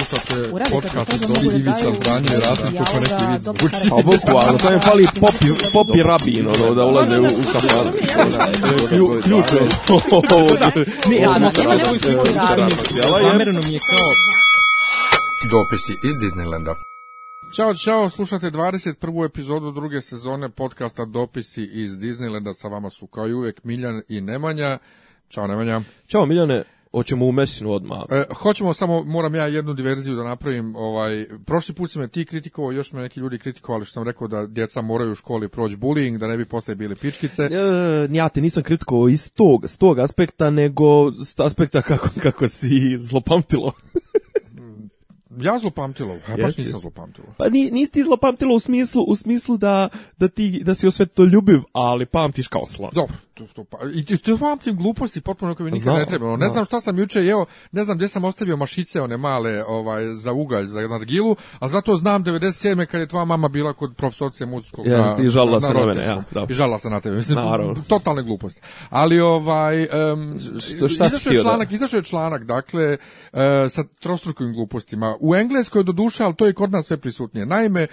slušate podcast od Dobri Ivica Franje, Rasim neki i Ivica Vučić. boku, ali sam je fali popi, popi ono, da ulaze u, kafaru. Ključe. Ključ je. Ne, ja, mi kao... Dopisi iz Disneylanda. Ćao, čao, slušate 21. epizodu druge sezone podcasta Dopisi iz Disneylanda. Sa vama su kao i uvijek Miljan i Nemanja. Ćao Nemanja. Ćao Miljane. Hoćemo u mesinu odmah. E, hoćemo samo, moram ja jednu diverziju da napravim. Ovaj, prošli put se me ti kritikovao, još me neki ljudi kritikovali što sam rekao da djeca moraju u školi proći bullying, da ne bi poslije bili pičkice. E, ja te nisam kritikovao iz tog, s tog aspekta, nego s aspekta kako, kako si zlopamtilo. ja zlopamtilo, ja baš yes, nisam zlopamtilo. Pa ni, nisi ti zlopamtilo u smislu, u smislu da, da, ti, da si osvetoljubiv, ali pamtiš kao slav. Dobro, to, to, pa, i ti, pamtim gluposti potpuno koje mi nikad ne treba. Ne znam šta sam juče jeo, ne znam gdje sam ostavio mašice one male ovaj, za ugalj, za nargilu, a zato znam 97. kad je tva mama bila kod profesorce muzičkog i žalila se na mene. Ja, I žalila se na tebe. Mislim, totalne gluposti. Ali ovaj... što, šta izašao je članak, izašao je članak, dakle, e, sa trostrukovim glupostima u Engleskoj doduše, ali to je kod nas sve prisutnije. Naime,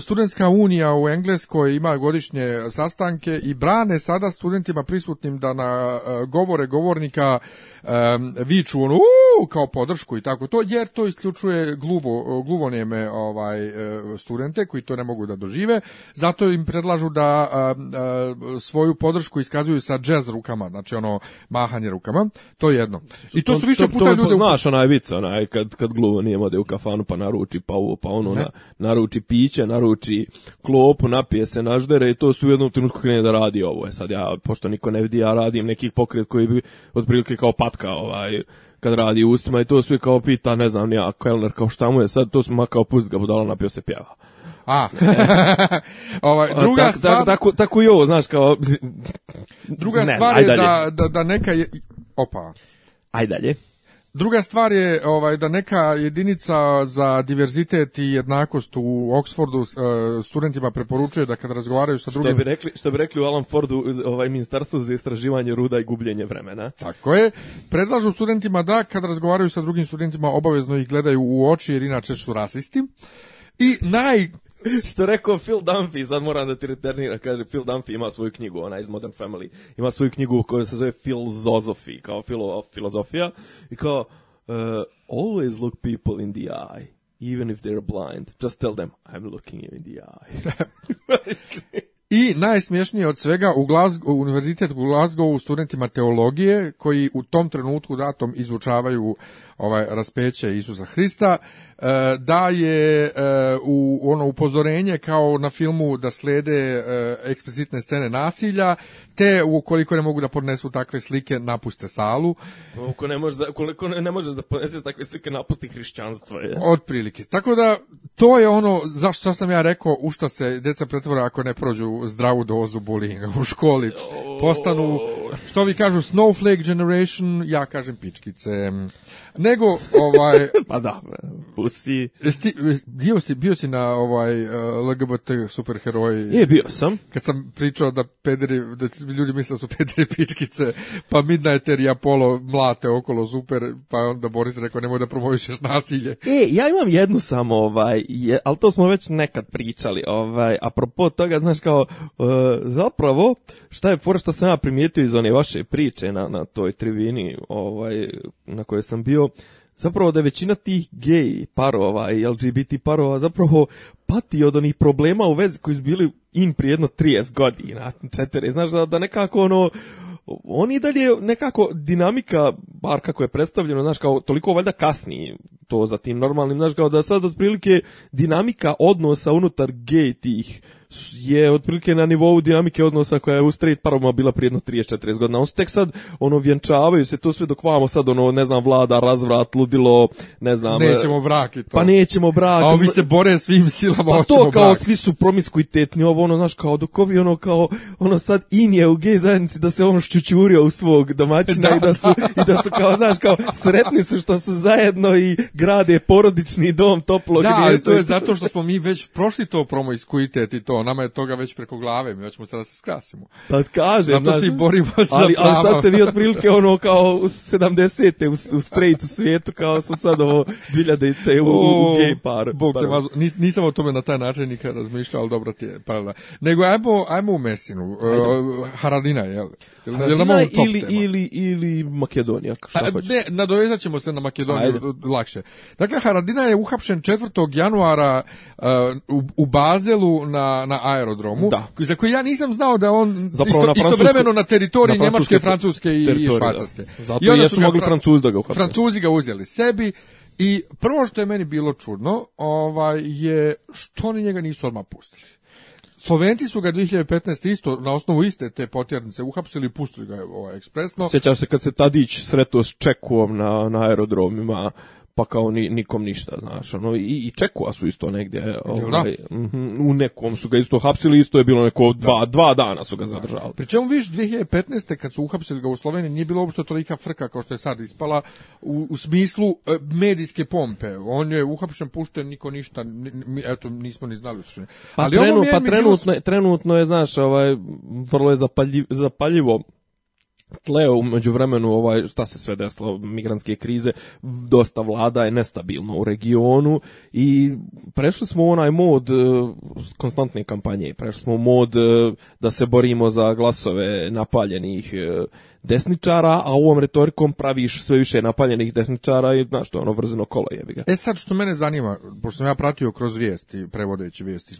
studentska unija u Engleskoj ima godišnje sastanke i brane sada studentima prisutnim da na e, govore govornika um, viču ono kao podršku i tako to, jer to isključuje gluvo, ovaj, e, studente koji to ne mogu da dožive. Zato im predlažu da e, svoju podršku iskazuju sa džez rukama, znači ono mahanje rukama. To je jedno. I to, su više puta to, to, ljude... Znaš onaj kad, kad gluvo nije mode u kafanu pa naruči pa ovo pa ono, na, naruči piće, naruči klopu, napije se, naždere i to su u jednom trenutku krene da radi ovo. E sad ja, pošto niko ne vidi, ja radim nekih pokret koji bi otprilike kao patka ovaj, kad radi ustima i to svi kao pita, ne znam, ja, Kellner, kao šta mu je sad, to smo makao pust ga budala napio se pjeva. A. ovaj druga stvar tako tako i ovo, znaš, kao druga stvar je da, da da neka je opa. Aj dalje. Druga stvar je ovaj da neka jedinica za diverzitet i jednakost u Oksfordu eh, studentima preporučuje da kad razgovaraju sa drugim što bi rekli što bi rekli u Alan Fordu ovaj ministarstvo za istraživanje ruda i gubljenje vremena. Tako je. Predlažu studentima da kad razgovaraju sa drugim studentima obavezno ih gledaju u oči jer inače su rasisti. I naj Što rekao Phil Dunphy, sad moram da ti returniram, kaže Phil Dunphy ima svoju knjigu, ona iz Modern Family, ima svoju knjigu koja se zove Philosophy, kao filo, filozofija, i kao uh, Always look people in the eye, even if they're blind, just tell them I'm looking you in the eye. I najsmješnije od svega u Glasgow, Univerzitet u Glasgowu studentima teologije koji u tom trenutku datom izučavaju ovaj raspeće Isusa Hrista e, da je e, u ono upozorenje kao na filmu da slede e, eksplicitne scene nasilja te ukoliko ne mogu da podnesu takve slike napuste salu ukoliko ne možeš da ukoliko ne možeš da podneseš takve slike napusti hrišćanstvo je otprilike tako da to je ono zašto sam ja rekao u šta se deca pretvore ako ne prođu zdravu dozu bulinga u školi postanu što vi kažu snowflake generation ja kažem pičkice nego ovaj pa da pusi bio si bio si na ovaj eh, LGBT superheroj je bio sam kad sam pričao da pedri da ljudi misle su pedri pičkice pa Midnighter i Apollo mlate okolo super pa onda Boris rekao nemoj da promovišeš nasilje e ja imam jednu samo ovaj je, ali to smo već nekad pričali ovaj apropo toga znaš kao eh, zapravo šta je fora što sam ja primijetio iz one vaše priče na na toj trivini ovaj na kojoj sam bio zapravo da je većina tih gej parova i LGBT parova zapravo pati od onih problema u vezi koji su bili in prije jedno 30 godina, 4, znaš da, da nekako ono oni dalje nekako dinamika bar kako je predstavljeno, znaš kao toliko valjda kasni to za tim normalnim, znaš kao da sad otprilike dinamika odnosa unutar gay tih je otprilike na nivou dinamike odnosa koja je u street parovima bila prijedno 30-40 godina. On su tek sad, ono, vjenčavaju se to sve dok vamo sad, ono, ne znam, vlada, razvrat, ludilo, ne znam. E, nećemo brak i to. Pa nećemo brak. A ovi se bore svim silama, pa to kao svi su promiskuitetni, ovo, ono, znaš, kao dok ovi, ono, kao, ono, sad in u gej zajednici da se on ščučurio u svog domaćina da, i, da su, i da su, kao, znaš, kao, sretni su što su zajedno i grade porodični dom, toplo Da, to je zato što smo mi već prošli to promiskuitet i to nama je toga već preko glave, mi hoćemo sada se skrasimo. Pa kažem. Zato znači, se i borimo ali, sad ste vi otprilike ono kao u 70. u, u straight svijetu, kao su sad ovo 2000. u, u, u gay par. Bog te mazo, nis, nisam o tome na taj način nikad razmišljao, ali dobro ti je parla. Nego ajmo, ajmo u Mesinu, uh, e, Haradina, jel? Haradina jel ili, Ili, ili Makedonija, šta Ne, nadovezat ćemo se na Makedoniju Ajde. lakše. Dakle, Haradina je uhapšen 4. januara uh, u, u Bazelu na, na aerodromu, za koji ja nisam znao da on isto, istovremeno na teritoriji Njemačke, Francuske i, i Švacarske. Zato I onda su mogli Francuzi da ga Francuzi ga uzeli sebi i prvo što je meni bilo čudno ovaj, je što oni njega nisu odmah pustili. Slovenci su ga 2015. isto na osnovu iste te potjernice uhapsili i pustili ga ovaj, ekspresno. Sjećaš se kad se Tadić sretuo s Čekuom na, na aerodromima pa kao ni, nikom ništa, znaš, ono, i, i Čekova su isto negdje, ovaj, mhm, u nekom su ga isto hapsili, isto je bilo neko dva, dva dana su ga zadržali. Pri čemu viš 2015. kad su uhapsili ga u Sloveniji, nije bilo uopšte tolika frka kao što je sad ispala, u, u smislu e, medijske pompe, on je uhapšen, pušten, niko ništa, eto, nismo ni znali. Ali pa, pa trenutno, trenutno je, znaš, ovaj, vrlo je zapaljivo tle umeđu vremenu ovaj šta se sve desilo migranske krize dosta vlada je nestabilno u regionu i prešli smo u onaj mod e, konstantne kampanje prešli smo u mod e, da se borimo za glasove napaljenih e, desničara a ovom retorikom praviš sve više napaljenih desničara i znaš što ono vrzeno kolo jebi ga e sad što mene zanima pošto sam ja pratio kroz vijesti prevodeći vijesti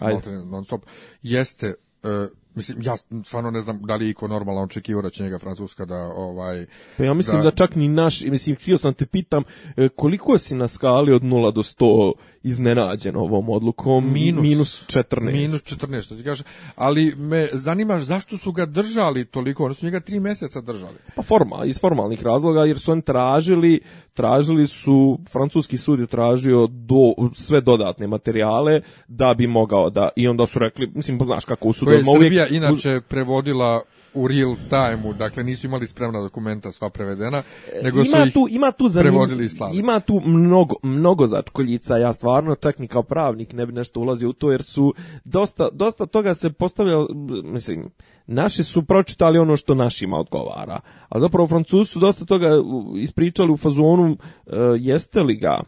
non stop jeste Mislim, ja stvarno ne znam da li iko normalno očekivao da će njega Francuska da... Ovaj, pa ja mislim da... čak ni naš, mislim, htio sam te pitam, e, koliko si na skali od 0 do 100 iznenađen ovom odlukom? Minus, minus 14. 14, što ti kažeš. Ali me zanimaš zašto su ga držali toliko, oni su njega 3 mjeseca držali. Pa forma, iz formalnih razloga, jer su oni tražili, tražili su, francuski sud je tražio do, sve dodatne materijale da bi mogao da, i onda su rekli, mislim, znaš kako u Biblija inače prevodila u real time dakle nisu imali spremna dokumenta sva prevedena, e, nego ima su tu, ima tu zanim, prevodili Ima tu mnogo, mnogo začkoljica, ja stvarno čak ni kao pravnik ne bi nešto ulazio u to, jer su dosta, dosta toga se postavljalo, mislim, naši su pročitali ono što našima odgovara, a zapravo Francuzi su dosta toga ispričali u fazonu, uh, jeste li ga,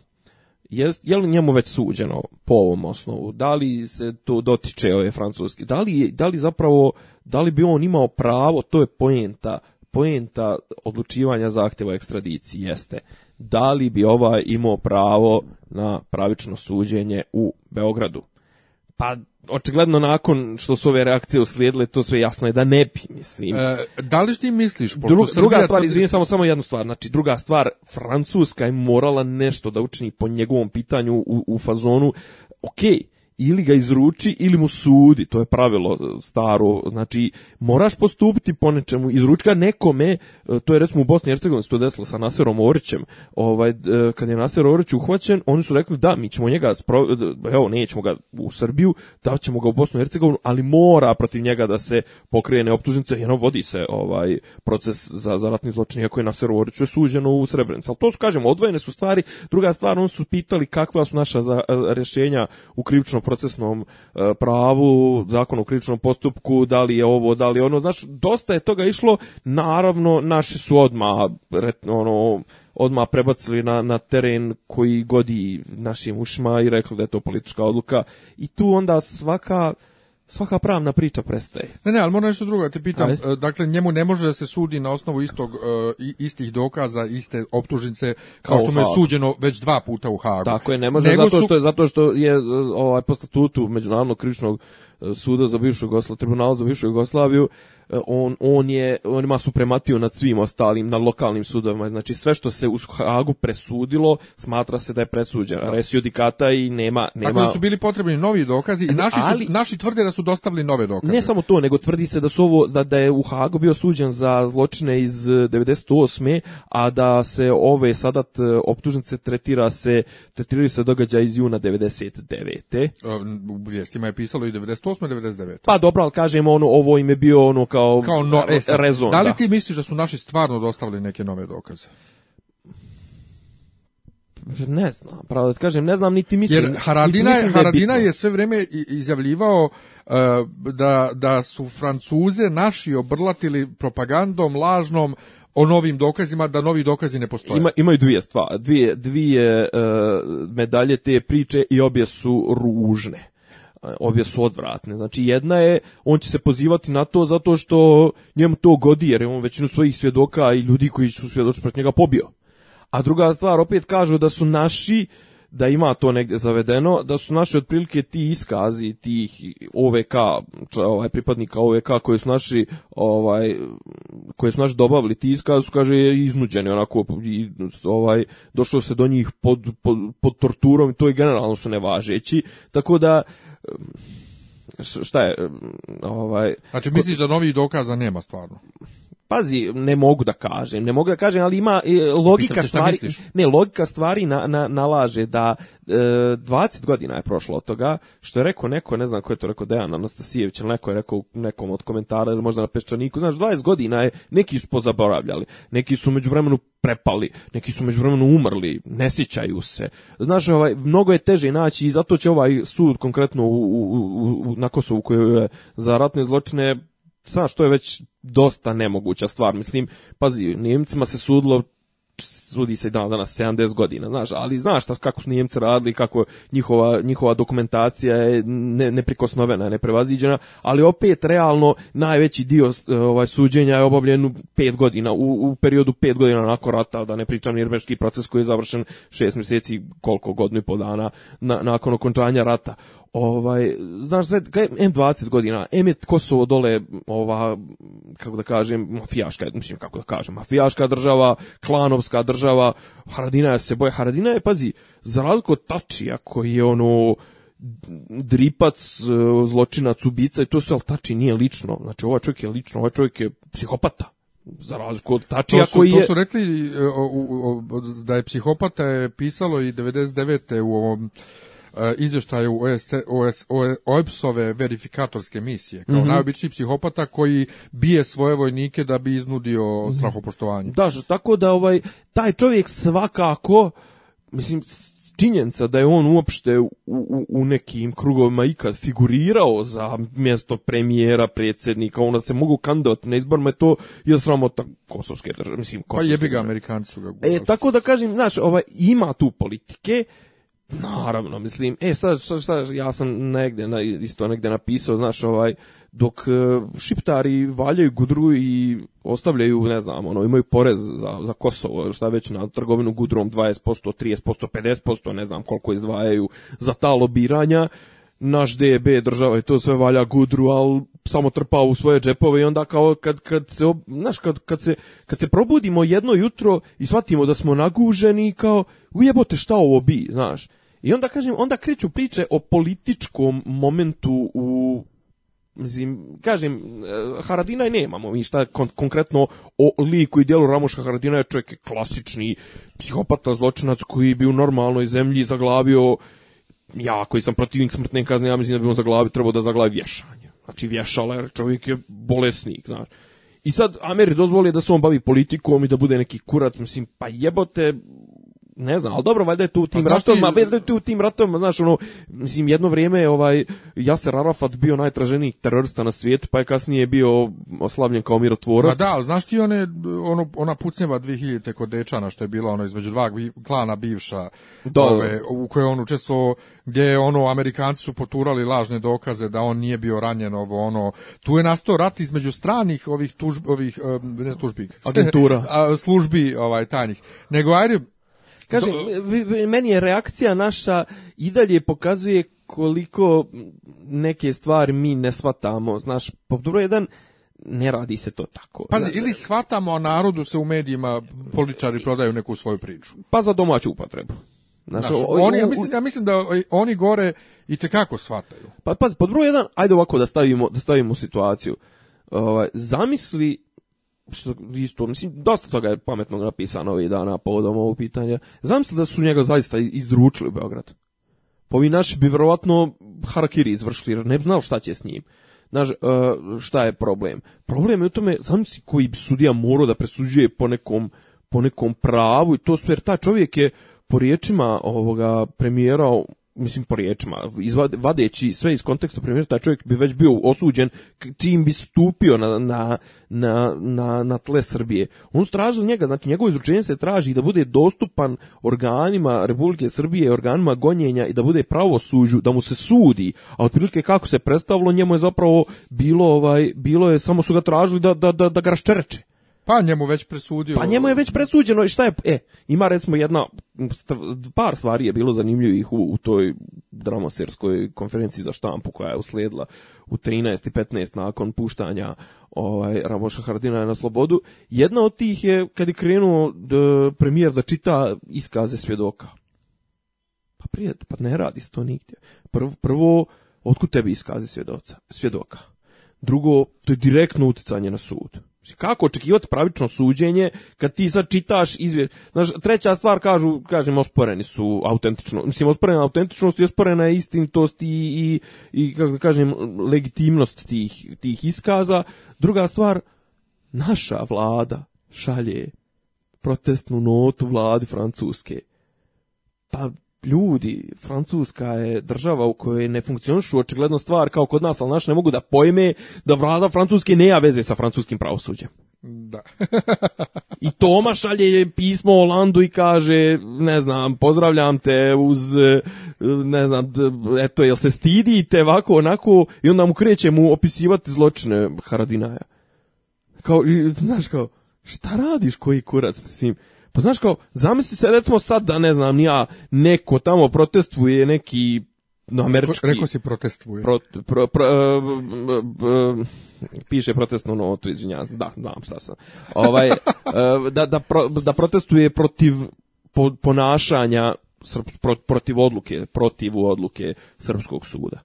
je, je li njemu već suđeno po ovom osnovu? Da li se to dotiče ove ovaj, francuske? Da li, da li zapravo, da li bi on imao pravo, to je poenta, poenta odlučivanja zahtjeva ekstradiciji jeste da li bi ovaj imao pravo na pravično suđenje u Beogradu pa očigledno nakon što su ove reakcije uslijedile, to sve jasno je da ne bi, mislim. E, da li ti misliš? druga stvar, izvinjam samo, samo jednu stvar, znači druga stvar, Francuska je morala nešto da učini po njegovom pitanju u, fazonu, okej, ili ga izruči ili mu sudi, to je pravilo e, staro, znači moraš postupiti po nečemu, izručka nekome, e, to je recimo u Bosni i Hercegovini se to desilo sa Naserom Orićem, ovaj, e, kad je Naser Orić uhvaćen, oni su rekli da, mi ćemo njega, evo nećemo ga u Srbiju, da ćemo ga u Bosnu i Hercegovini, ali mora protiv njega da se pokrene optužnica, jedno vodi se ovaj proces za, za ratni zločin, iako je Naser Orić je suđeno u srebrenicu ali to su, kažemo, odvojene su stvari, druga stvar, oni su pitali kakva su naša rješenja u krivičnom procesnom e, pravu, zakon o kritičnom postupku, da li je ovo, da li ono, znaš, dosta je toga išlo, naravno, naši su odmah, ono, odmah prebacili na, na teren koji godi našim ušima i rekli da je to politička odluka i tu onda svaka svaka pravna priča prestaje. Ne, ne, ali moram nešto drugo, te pitam, e, dakle njemu ne može da se sudi na osnovu istog e, istih dokaza, iste optužnice kao, što mu je suđeno već dva puta u Hagu. Tako je, ne može zato što je zato što je e, ovaj po statutu međunarodnog krivičnog suda za bivšu Jugoslaviju, tribunala za bivšu Jugoslaviju E, on, on je, on ima suprematiju nad svim ostalim, na lokalnim sudovima, znači sve što se u Hagu presudilo, smatra se da je presuđeno, res judikata i nema... nema... Tako su bili potrebni novi dokazi i naši, ali, su, naši tvrde da su dostavili nove dokaze. Ne samo to, nego tvrdi se da su ovo, da, da je u Hagu bio suđen za zločine iz 98. E, a da se ove sada e, optužnice tretira se, tretiraju se događa iz juna 99. U vijestima je pisalo i 98. 99. Pa dobro, ali kažemo ono, ovo im je bio ono kao kao, kao e, Da li ti misliš da su naši stvarno dostavili neke nove dokaze? Ne znam, pravo da kažem, ne znam niti mislim. Jer Haradina, je, Haradina je, sve vrijeme izjavljivao e, da, da su Francuze naši obrlatili propagandom lažnom o novim dokazima da novi dokazi ne postoje. Ima, imaju dvije stvari, dvije, dvije e, medalje te priče i obje su ružne obje su odvratne. Znači jedna je, on će se pozivati na to zato što njemu to godi, jer je on većinu svojih svjedoka i ljudi koji su svjedoči protiv njega pobio. A druga stvar, opet kažu da su naši, da ima to negdje zavedeno, da su naši otprilike ti iskazi tih OVK, ovaj, pripadnika OVK koji su naši, ovaj, koji su naši dobavili, ti iskazi su, kaže, iznuđeni, onako, ovaj, došlo se do njih pod, pod, torturom i to je generalno su nevažeći, tako da šta je ovaj Znači misliš da novih dokaza nema stvarno? pazi, ne mogu da kažem, ne mogu da kažem, ali ima e, logika stvari, ne, logika stvari na, na, nalaže da e, 20 godina je prošlo od toga, što je rekao neko, ne znam ko je to rekao, Dejan Anastasijević, ili neko je rekao nekom od komentara, ili možda na peščaniku, znaš, 20 godina je, neki su pozaboravljali, neki su među vremenu prepali, neki su među vremenu umrli, ne sjećaju se. Znaš, ovaj, mnogo je teže naći i zato će ovaj sud konkretno u, na Kosovu koji je za ratne zločine Znaš, što je već dosta nemoguća stvar, mislim, pazi, Nijemcima se sudilo sudi se dan danas 70 godina, znaš, ali znaš šta, kako su Nijemci radili, kako njihova, njihova dokumentacija je ne, neprikosnovena, neprevaziđena, ali opet realno najveći dio ovaj, suđenja je obavljen u pet godina, u, periodu pet godina nakon rata, da ne pričam nirmeški proces koji je završen šest mjeseci, koliko godinu i pol dana nakon okončanja rata ovaj, znaš sve, kaj, M20 godina, M je Kosovo dole, ova, kako da kažem, mafijaška, mislim kako da kažem, mafijaška država, klanovska država, Haradina se boje, Haradina je, pazi, za razliku od Tačija koji je ono, dripac, zločinac, ubica i to se ali Tači nije lično, znači ovaj čovjek je lično, ovaj čovjek je psihopata, za razliku od Tačija koji je... To su rekli e, o, da je psihopata je pisalo i 99. u ovom E, izvještaju OS, OS, OEPS-ove verifikatorske misije, kao mm -hmm. najobičniji psihopata koji bije svoje vojnike da bi iznudio mhm. strahopoštovanje. Da, tako da ovaj, taj čovjek svakako, mislim, činjenica da je on uopšte u, u, nekim krugovima ikad figurirao za mjesto premijera, predsjednika, onda se mogu kandidati na izborima, je to je sramota kosovske države. Mislim, pa kosovske pa jebi ga, Amerikanci su E, tako da kažem, znaš, ovaj, ima tu politike, Naravno, mislim, e sad šta, ja sam negdje, isto negdje napisao, znaš, ovaj, dok e, šiptari valjaju gudru i ostavljaju, ne znam, ono, imaju porez za, za Kosovo, šta već na trgovinu gudrom 20%, 30%, 50%, ne znam koliko izdvajaju za ta lobiranja, naš DB država i to sve valja gudru, ali samo trpa u svoje džepove i onda kao kad, kad se, znaš, kad, kad, se, kad se probudimo jedno jutro i shvatimo da smo naguženi kao, ujebote šta ovo bi, znaš, i onda kažem, onda kreću priče o političkom momentu u Mislim, kažem, e, Haradinaj nemamo mi šta konkretno o liku i djelu Ramoška Haradinaja, čovjek je klasični psihopata zločinac koji bi u normalnoj zemlji zaglavio, ja koji sam protivnik smrtne kazne, ja mislim da bi on zaglavio, trebao da zaglavi vješanje. Znači vješala jer čovjek je bolesnik, znaš. I sad Ameri dozvoli da se on bavi politikom i da bude neki kurat, mislim, pa jebote, ne znam, ali dobro, valjda je tu u tim pa, ratovima, ti... valjda je tu u tim ratovima, znaš, ono, mislim, jedno vrijeme ovaj, Jaser Arafat bio najtraženiji terorista na svijetu, pa je kasnije bio oslavljen kao mirotvorac. Pa da, ali znaš ti one, ono, ona pucnjeva 2000. kod Dečana, što je bila ono između dva klana bivša, da. Ove, u kojoj on učestvovao, gdje je ono, Amerikanci su poturali lažne dokaze da on nije bio ranjen, ovo, ono, tu je nastao rat između stranih ovih tužb, ovih, ne tužbi, službi ovaj, tajnih, nego ajde, Kažem, meni je reakcija naša i dalje pokazuje koliko neke stvari mi ne shvatamo. Znaš, po dobro jedan ne radi se to tako. Pazi, ili shvatamo, a narodu se u medijima političari prodaju neku svoju priču. Pa za domaću upotrebu. oni, ja, mislim, ja mislim da oni gore i kako shvataju. Pa pazi, pa, pod broj jedan, ajde ovako da stavimo, da stavimo situaciju. Ovaj, zamisli što isto, mislim, dosta toga je pametno napisano ovih dana povodom ovog pitanja. Znam se da su njega zaista izručili u Beogradu. Pa ovi naši bi vjerovatno harakiri izvršili, jer ne bi znao šta će s njim. Znaš, e, šta je problem? Problem je u tome, znam si koji bi sudija morao da presuđuje po nekom, po nekom pravu i to su, jer ta čovjek je po riječima ovoga premijera mislim po riječima, vadeći sve iz konteksta premijera, taj čovjek bi već bio osuđen čim bi stupio na, na, na, na, na tle Srbije. On straži njega, znači njegovo izručenje se traži da bude dostupan organima Republike Srbije, organima gonjenja i da bude pravo da mu se sudi, a otprilike kako se predstavilo njemu je zapravo bilo, ovaj, bilo je, samo su ga tražili da, da, da, da ga raščereče. Pa njemu već presudio. Pa njemu je već presuđeno i šta je e ima recimo jedna par stvari je bilo zanimljivih u, u toj dramoserskoj konferenciji za štampu koja je uslijedila u 13 i 15 nakon puštanja ovaj Ramoša Hardina na slobodu. Jedna od tih je kad je krenuo premijer da čita iskaze svjedoka. Pa prijed pa ne radi se to nigdje. Prvo, prvo otkud tebi iskazi svjedoka? Drugo, to je direktno utjecanje na sud Znači, kako očekivati pravično suđenje kad ti sad čitaš izvje... Znaš, treća stvar, kažu, kažem, osporeni su autentično. Mislim, osporena autentičnost i osporena je istintost i, i, i, kako da kažem, legitimnost tih, tih iskaza. Druga stvar, naša vlada šalje protestnu notu vladi Francuske. Pa ljudi, Francuska je država u kojoj ne funkcionišu očigledno stvar kao kod nas, ali naš ne mogu da pojme da vlada Francuske neja veze sa francuskim pravosuđem. Da. I Toma šalje pismo Olandu i kaže, ne znam, pozdravljam te uz, ne znam, eto, jel se stidite ovako, onako, i onda mu kreće mu opisivati zločine Haradinaja. Kao, znaš, kao, šta radiš koji kurac, mislim, pa znaš kao, zamisli se recimo sad da ne znam, ja neko tamo protestuje neki no, američki... Rek'o si protestuje. E, piše protestnu notu, izvinjavam da, znam šta sam. Ovaj, e, da, da, da protestuje protiv ponašanja, protiv odluke, protiv odluke Srpskog suda.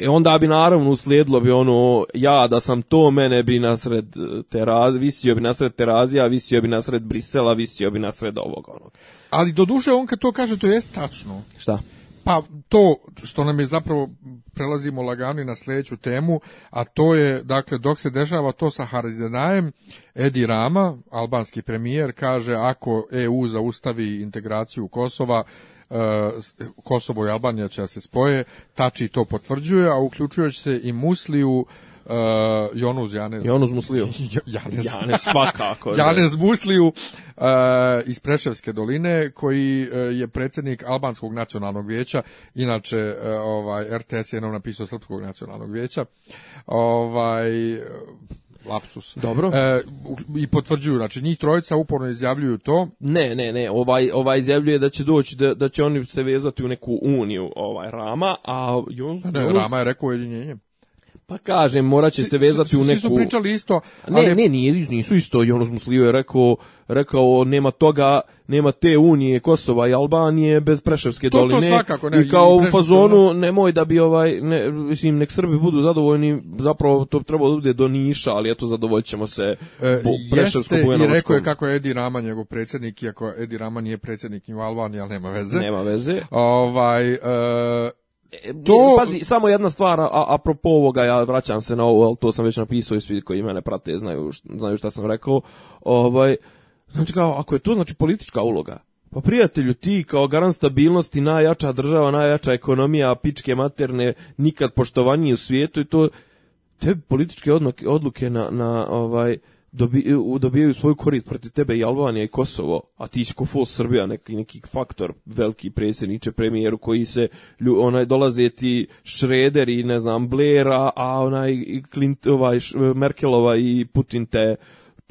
E onda bi naravno uslijedilo bi ono, ja da sam to, mene bi nasred terazija, visio bi nasred terazija, visio bi nasred Brisela, visio bi nasred ovog onog. Ali duše on kad to kaže, to je tačno. Šta? Pa to što nam je zapravo prelazimo lagano i na sljedeću temu, a to je, dakle, dok se dešava to sa Haridenajem, Edi Rama, albanski premijer, kaže ako EU zaustavi integraciju Kosova, E, Kosovo i Albanija će se spoje, Tači to potvrđuje, a uključujući se i Musliju, uh, e, Jonuz Janez. Jonuz Musliju. Janez. svakako. Janez Musliju e, iz Preševske doline koji je predsjednik Albanskog nacionalnog vijeća, inače ovaj RTS je jednom napisao Srpskog nacionalnog vijeća. Ovaj lapsus. Dobro. E, I potvrđuju, znači njih trojica uporno izjavljuju to. Ne, ne, ne, ovaj, ovaj izjavljuje da će doći, da, da će oni se vezati u neku uniju ovaj, Rama, a Jones... Ne, Rama je rekao ujedinjenje. Pa kažem, morat će se vezati u neku... Svi su pričali isto, ali... Ne, ne, nisu isto i ono smo je rekao, rekao, nema toga, nema te unije Kosova i Albanije bez Preševske doline. To svakako, ne. I kao u fazonu, nemoj da bi ovaj, ne, mislim, nek Srbi budu zadovoljni, zapravo to treba da bude do Niša, ali eto, zadovoljit ćemo se e, po Preševskom Jeste i rekao je kako je Edi Rama njegov predsjednik, iako Edi Rama nije predsjednik u ali nema veze. Nema veze. Ovaj... E, to... E, pazi, samo jedna stvar, a, apropo ovoga, ja vraćam se na ovo, ali to sam već napisao i svi koji mene prate znaju, znaju šta sam rekao. Ovaj, znači kao, ako je to znači politička uloga, pa prijatelju, ti kao garant stabilnosti, najjača država, najjača ekonomija, pičke materne, nikad poštovaniji u svijetu i to, te političke odluke na, na ovaj, E, dobijaju svoju korist protiv tebe i Albanija i Kosovo, a ti si full Srbija, neki, neki faktor, veliki predsjedniče, premijeru koji se, onaj, dolaze ti Šreder i ne znam, Blera, a onaj, Clint, ovaj, Merkelova i Putin te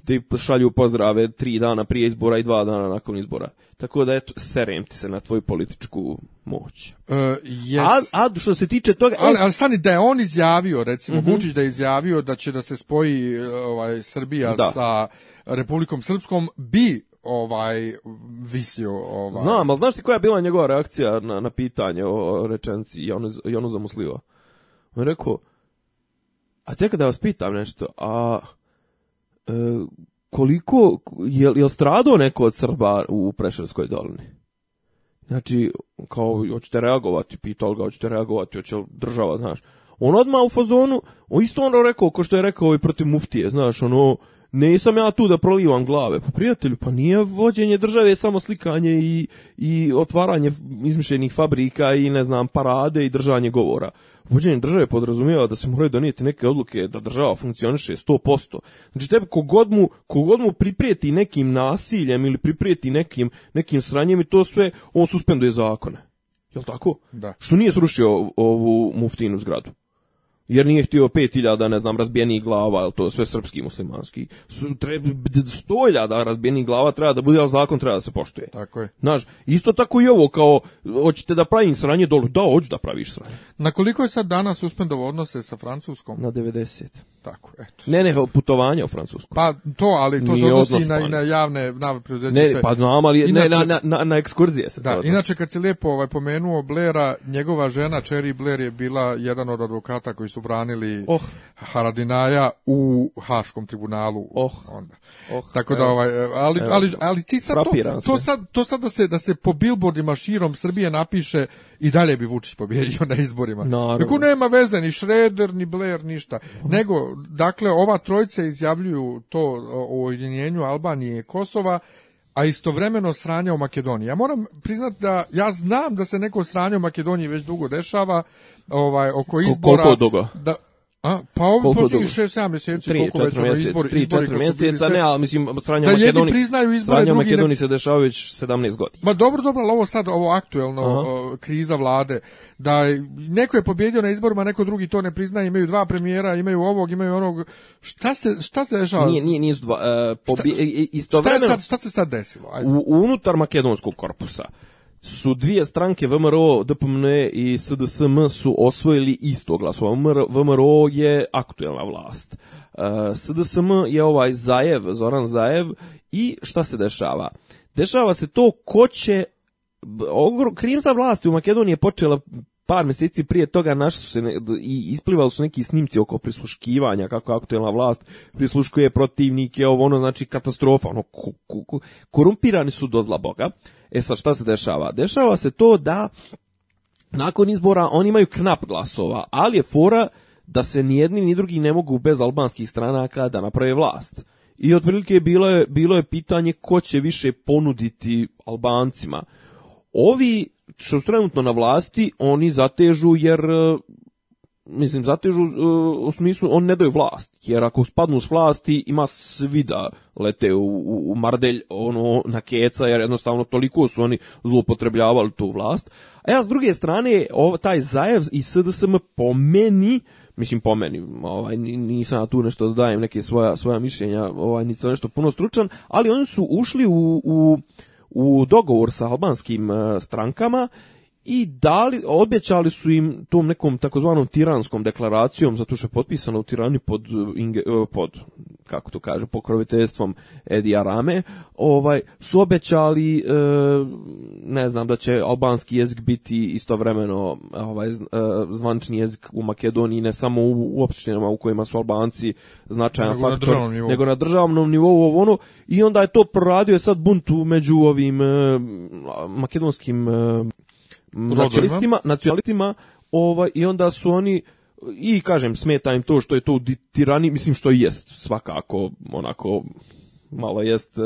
ti šalju pozdrave tri dana prije izbora i dva dana nakon izbora. Tako da, eto, serem ti se na tvoju političku moć. Uh, e, yes. a, a što se tiče toga... Ali, e, ali stani, da je on izjavio, recimo, mhm. Vučić da je izjavio da će da se spoji ovaj, Srbija sa Republikom Srpskom, bi ovaj visio ovaj Znam, ali znaš ti koja je bila njegova reakcija na, na pitanje o rečenci ono zamusljivo? On je rekao, a teka da vas pitam nešto, a E, koliko, je, je stradao neko od Srba u Preševskoj dolini? Znači, kao, hoćete reagovati, pitao ga, hoćete reagovati, hoće država, znaš. On odmah u fazonu, on isto ono rekao, ko što je rekao i ovaj protiv muftije, znaš, ono, nisam ja tu da prolivam glave. Pa prijatelju, pa nije vođenje države samo slikanje i, i otvaranje izmišljenih fabrika i ne znam, parade i držanje govora. Vođenje države podrazumijeva da se moraju donijeti neke odluke da država funkcioniše 100%. Znači tebe kogod mu, mu priprijeti nekim nasiljem ili priprijeti nekim, nekim sranjem i to sve, on suspenduje zakone. Jel tako? Da. Što nije srušio ovu muftinu zgradu jer nije htio 5000 ne znam razbijenih glava, jel to sve srpski muslimanski. Sto 100.000 razbijenih glava treba da bude, ali zakon treba da se poštuje. Tako je. Znaš, isto tako i ovo kao hoćete da pravim sranje dolu, da hoć da praviš sranje. Na koliko je sad danas uspendov odnose sa Francuskom? Na 90. Tako, eto. Ne, ne, putovanje u Francusku. Pa to, ali to se odnosi na, na javne na Ne, pa ali ne, na, na, na, ekskurzije se da, Inače, kad si lijepo ovaj, pomenuo Blera, njegova žena Cherry Blair je bila jedan od advokata koji su branili oh. Haradinaja u Haškom tribunalu. Oh. Onda. Oh. Tako da, ovaj, ali, ali, ali ti sad to, to, sad, to sad da se, da se po billboardima širom Srbije napiše i dalje bi Vučić pobjedio na izborima. Naravno. nema veze ni Šreder, ni Blair, ništa. Nego dakle, ova trojica izjavljuju to o ujedinjenju Albanije i Kosova, a istovremeno sranja u Makedoniji. Ja moram priznati da ja znam da se neko sranje u Makedoniji već dugo dešava, ovaj, oko izbora... Koliko dugo? Da, a, pa ovi posljednjih 6-7 mjeseci, tri, koliko već ono mjesec, tri, izbori... 3-4 mjeseca, ne, ali mislim, sranje u Makedoniji... priznaju izbore, sranje u Makedoniji ne... se dešava već 17 godina. Ma dobro, dobro, ali ovo sad, ovo aktuelno, kriza vlade, da neko je pobjedio na izborima, neko drugi to ne priznaje, imaju dva premijera, imaju ovog, imaju onog. Šta se šta se dešava? Nije, nije, nije dva, uh, pobje, šta, istovremeno. Šta, šta se sad desilo? Ajde. U, unutar makedonskog korpusa su dvije stranke VMRO, DPMN i SDSM su osvojili isto glasova. VMRO je aktuelna vlast. E, SDSM je ovaj Zajev, Zoran Zajev i šta se dešava? Dešava se to ko će za vlast u Makedoniji je počela par mjeseci prije toga našli su se i isplivali su neki snimci oko prisluškivanja kako aktuelna vlast prisluškuje protivnike ovo ono znači katastrofa ono korumpirani su do zla boga e sad šta se dešava dešava se to da nakon izbora oni imaju knap glasova ali je fora da se ni jedni ni drugi ne mogu bez albanskih stranaka da naprave vlast i otprilike bilo je bilo je pitanje ko će više ponuditi Albancima Ovi što su trenutno na vlasti, oni zatežu jer e, mislim zatežu e, u smislu on ne daju vlast jer ako spadnu s vlasti ima svi da lete u, u, mardelj ono na keca jer jednostavno toliko su oni zloupotrebljavali tu vlast a ja s druge strane ov, taj Zajev i SDSM po meni mislim po meni, ovaj, nisam ja tu nešto da dajem neke svoja, svoja mišljenja, ovaj, nisam nešto puno stručan, ali oni su ušli u, u u dogovor sa albanskim e, strankama i dali, obećali su im tom nekom takozvanom tiranskom deklaracijom, zato što je potpisano u tirani pod, e, e, pod kako to kaže, pokroviteljstvom Edi Arame, ovaj, su obećali, e, ne znam, da će albanski jezik biti istovremeno ovaj, zvančni jezik u Makedoniji, ne samo u, općinama u kojima su Albanci značajan nego faktor, na nego na državnom nivou, ono, i onda je to proradio sad buntu među ovim makedonskim nacionalistima, nacionalistima ovaj, i onda su oni i kažem smeta im to što je to u tirani, mislim što i jest svakako onako malo jest e,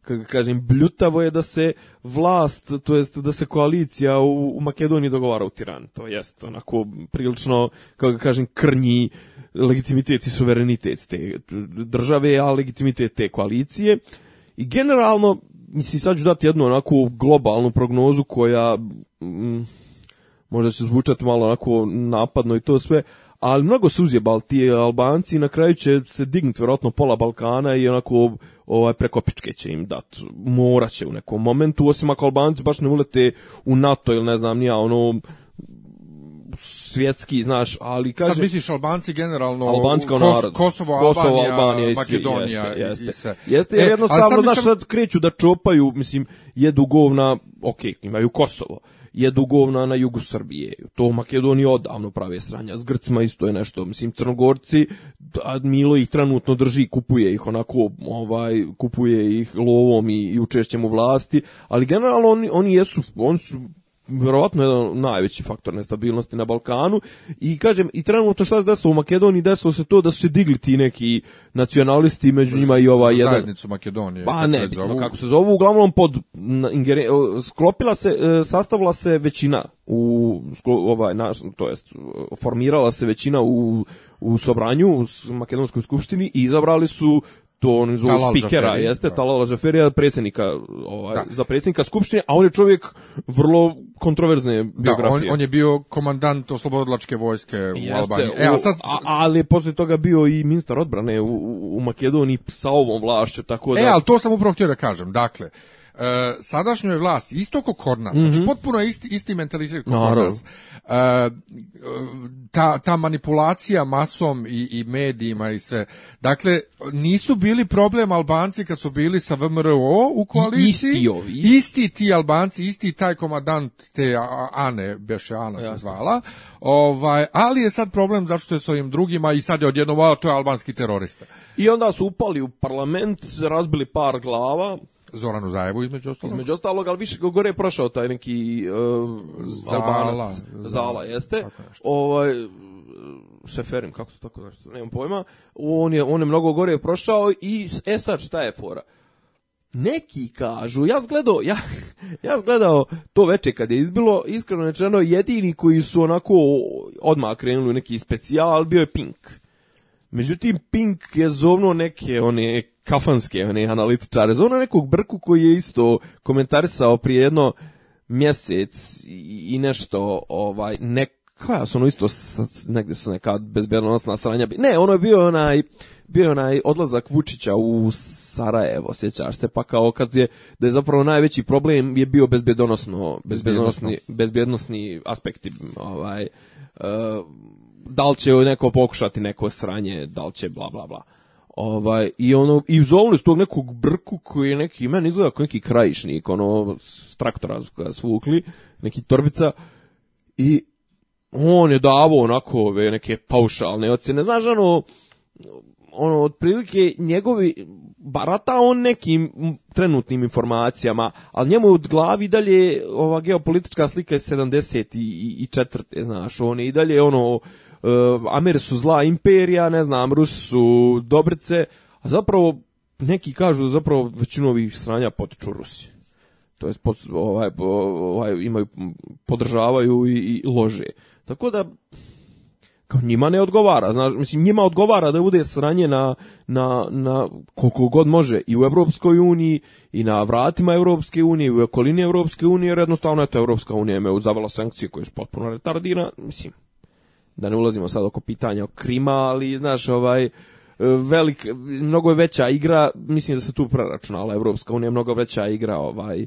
kako kažem bljutavo je da se vlast to jest da se koalicija u, Makedoniji dogovara u Tirani to jest onako prilično kako kažem krnji legitimitet i suverenitet te države a legitimitet te koalicije i generalno mislim, sad ću dati jednu onako globalnu prognozu koja mm, možda će zvučati malo onako napadno i to sve, ali mnogo su uzjebali ti Albanci i na kraju će se dignuti vjerojatno pola Balkana i onako ovaj, će im dat. Morat u nekom momentu, osim ako Albanci baš ne ulete u NATO ili ne znam nija, ono svjetski, znaš, ali kaže... Sad misliš Albanci generalno, Albanska Kos, Kosovo, Albanija, Makedonija jeste, jeste. i se. Jeste, e, jer jednostavno, znaš, sad kreću da čopaju, mislim, jedu govna, ok, imaju Kosovo, jedu govna na jugu Srbije. To u Makedoniji odavno prave sranja. S Grcima isto je nešto. Mislim, Crnogorci, Milo ih trenutno drži, kupuje ih onako, ovaj, kupuje ih lovom i, i učešćem u vlasti, ali generalno oni, oni jesu, oni su vjerojatno jedan najveći faktor nestabilnosti na Balkanu i kažem i trenutno što se desilo u Makedoniji desilo se to da su se digli ti neki nacionalisti među njima i ova jedan zajednicu Makedonije pa ne bitno, kako se zovu uglavnom pod ingere, sklopila se e, sastavila se većina u ovaj naš to jest formirala se većina u u sobranju u makedonskoj skupštini i izabrali su to on zovu spikera, jeste, da. Talala predsjednika, ovaj, za predsjednika Skupštine, a on je čovjek vrlo kontroverzne biografije. Da, on, je bio komandant oslobodilačke vojske u Albaniji. E, a sad... ali poslije toga bio i ministar odbrane u, u Makedoniji sa ovom vlašću, tako e, da... E, ali to sam upravo htio da kažem, dakle, E, sadašnjoj vlasti, isto ko kod znači mhm. potpuno isti, isti mentalitet e, ta, ta manipulacija masom i, i medijima i sve, dakle, nisu bili problem Albanci kad su bili sa VMRO u koaliciji, isti, ovi. isti ti Albanci, isti taj komadant te Ane, beše Ana se zvala, ovaj, ali je sad problem zašto je s ovim drugima i sad je odjednom, to je albanski terorista. I onda su upali u parlament, razbili par glava, Zoranu Zajevu između ostalog. Između ostalog, ali više gore je prošao taj neki uh, Zala, Zala, jeste. Ovaj, seferim, kako se tako znači? nemam pojma. On je, on je mnogo gore je prošao i e sad šta je fora? Neki kažu, ja zgledao... ja, ja to veče kad je izbilo, iskreno rečeno jedini koji su onako odmah krenuli neki specijal, bio je Pink. Međutim, Pink je zovno neke one kafanske one analitičare, zovno nekog brku koji je isto komentarisao prije jedno mjesec i nešto, ovaj, neka, su ono isto, negdje su neka bezbjednostna sranja, ne, ono je bio onaj, bio onaj odlazak Vučića u Sarajevo, sjećaš se, pa kao kad je, da je zapravo najveći problem je bio bezbjedonosno, bezbjednosni aspekti, ovaj, e, da li će neko pokušati neko sranje, da li će bla bla bla. Ovaj, i ono, i zovnili tog nekog brku koji je neki, meni izgleda kao neki krajišnik, ono, s traktora svukli, neki torbica, i on je davo onako ove neke paušalne ocjene, znaš, ono, ono, otprilike njegovi, barata on nekim trenutnim informacijama, ali njemu od glavi dalje ova geopolitička slika je 74. znaš, on je i dalje ono, Eh, Amer su zla imperija, ne znam, Rus su Dobrice, a zapravo neki kažu da zapravo većinu ovih sranja potiču Rusi. To jest pod, ovaj, ovaj, imaju, podržavaju i, lože. Tako da, kao njima ne odgovara, znaš, mislim njima odgovara da bude sranje na, na, na koliko god može i u Europskoj uniji i na vratima Europske unije i u okolini Europske unije, jer jednostavno to Europska unija me uzavala sankcije koje su potpuno retardirane, mislim da ne ulazimo sad oko pitanja o krima, ali znaš, ovaj velik, mnogo je veća igra, mislim da se tu preračunala Evropska unija, mnogo veća igra ovaj eh,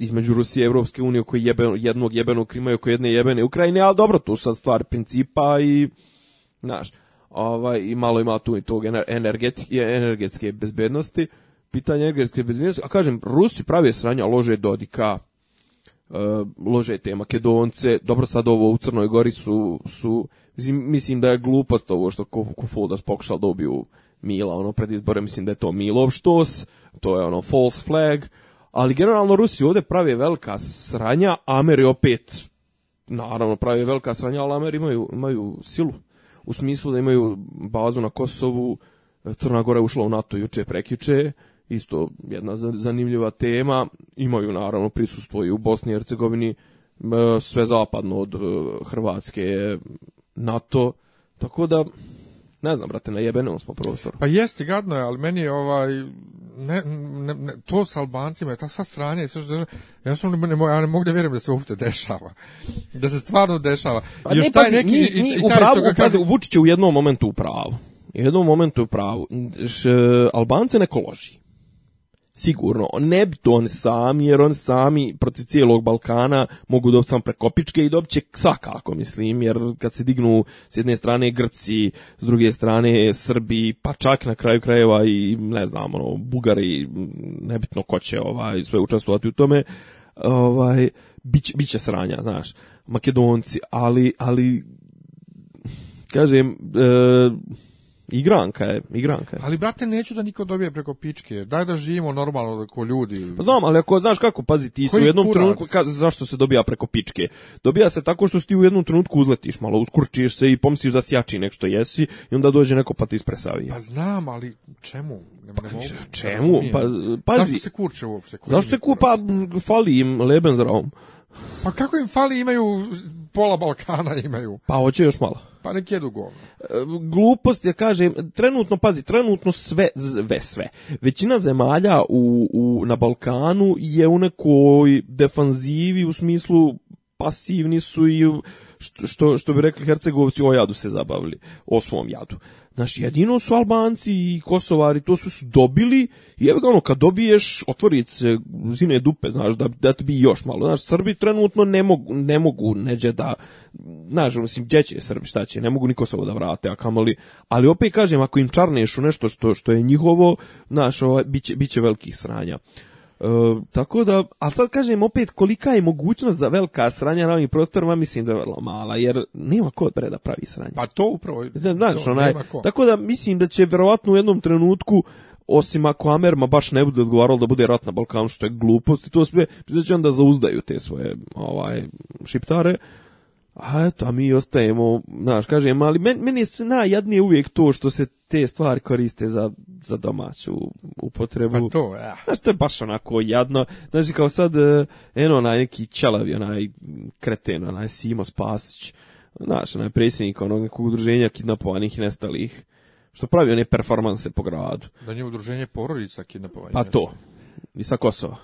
između Rusije i Evropske unije koji jebe, jednog jebenog Krima i oko jedne jebene Ukrajine, ali dobro, tu sad stvar principa i, znaš, ovaj, i malo ima tu i tog energeti, energetske bezbednosti, pitanje energetske bezbednosti, a kažem, Rusi prave sranja, lože Dodika, Eh, lože te Makedonce, dobro sad ovo u Crnoj Gori su, su mislim da je glupost ovo što Kofodas pokušao dobiju Mila ono pred izbore, mislim da je to Milov štos, to je ono false flag, ali generalno Rusi ovdje prave velika sranja, Ameri opet naravno pravi velika sranja, ali Ameri imaju, imaju silu u smislu da imaju bazu na Kosovu, Crna Gora je ušla u NATO juče, prekjuče, isto jedna zanimljiva tema. Imaju naravno prisustvo i u Bosni i Hercegovini, e, sve zapadno od e, Hrvatske, NATO, tako da ne znam, brate, na jebenom smo prostoru. Pa jeste, gadno je, ali meni je ovaj, ne, ne, to s Albancima je ta sva stranja ja, sam, ne, ja ne mogu da vjerujem da se uopšte dešava. Da se stvarno dešava. Pa još ne, pazi, neki... u kaže... Vučić je u jednom momentu u pravu. U jednom momentu u pravu. Albance neko loži sigurno. Ne bi to on sam, jer on sami protiv cijelog Balkana mogu dobiti samo prekopičke i dobit će svakako, mislim, jer kad se dignu s jedne strane Grci, s druge strane Srbi, pa čak na kraju krajeva i, ne znam, ono, Bugari, nebitno ko će ovaj, sve učestvovati u tome, ovaj, bit, bit će sranja, znaš, Makedonci, ali, ali kažem, e, Igranka je, igranka je. Ali, brate, neću da niko dobije preko pičke. Daj da živimo normalno ko ljudi. Pa znam, ali ako, znaš kako, pazi, ti si u jednom trenutku, zašto se dobija preko pičke? Dobija se tako što ti u jednom trenutku uzletiš malo, uskurčiš se i pomisliš da si jači nek što jesi i onda dođe neko pa ti ispresavi. Pa znam, ali čemu? Ne, pa, čemu? Pa, pazi. Zašto se kurče uopšte? Zašto se kurče? Pa, fali im leben Pa kako im fali, imaju pola Balkana imaju. Pa hoće još malo. Pa nek jedu e, glupost je, kažem, trenutno, pazi, trenutno sve, sve, sve. Većina zemalja u, na Balkanu je u nekoj defanzivi u smislu pasivni su i što, što, što bi rekli Hercegovci o jadu se zabavili, o svom jadu. Znaš, jedino su Albanci i Kosovari, to su, su dobili i evo ga ono, kad dobiješ, otvori se zine dupe, znaš, da, da ti bi još malo. Znaš, Srbi trenutno ne mogu, ne mogu neđe da, znaš, mislim, gdje će Srbi, šta će, ne mogu ni Kosovo da vrate, a kamoli. Ali opet kažem, ako im čarneš u nešto što, što je njihovo, znaš, ovaj, bit će, bit velikih sranja. E, tako da, a sad kažem opet kolika je mogućnost za velika sranja na ovim prostorima, mislim da je vrlo mala, jer nema ko preda da pravi sranje. Pa to upravo. Znači, Znači, tako da mislim da će verovatno u jednom trenutku osim ako Amerma baš ne bude odgovaralo da bude rat na Balkanu, što je glupost i to sve, znači onda zauzdaju te svoje ovaj, šiptare, a eto, a mi ostajemo, znaš, kažem, ali men, meni je najjadnije uvijek to što se te stvari koriste za, za domaću upotrebu. Pa to, ja. E. Znaš, to je baš onako jadno. Znaš, kao sad, e, eno, onaj neki čelavi, onaj kreten, onaj Simo Spasić, znaš, onaj predsjednik onog nekog udruženja kidnapovanih i nestalih, što pravi one performanse po gradu. Da nije udruženje porodica kidnapovanih. Pa to, i sa Kosova.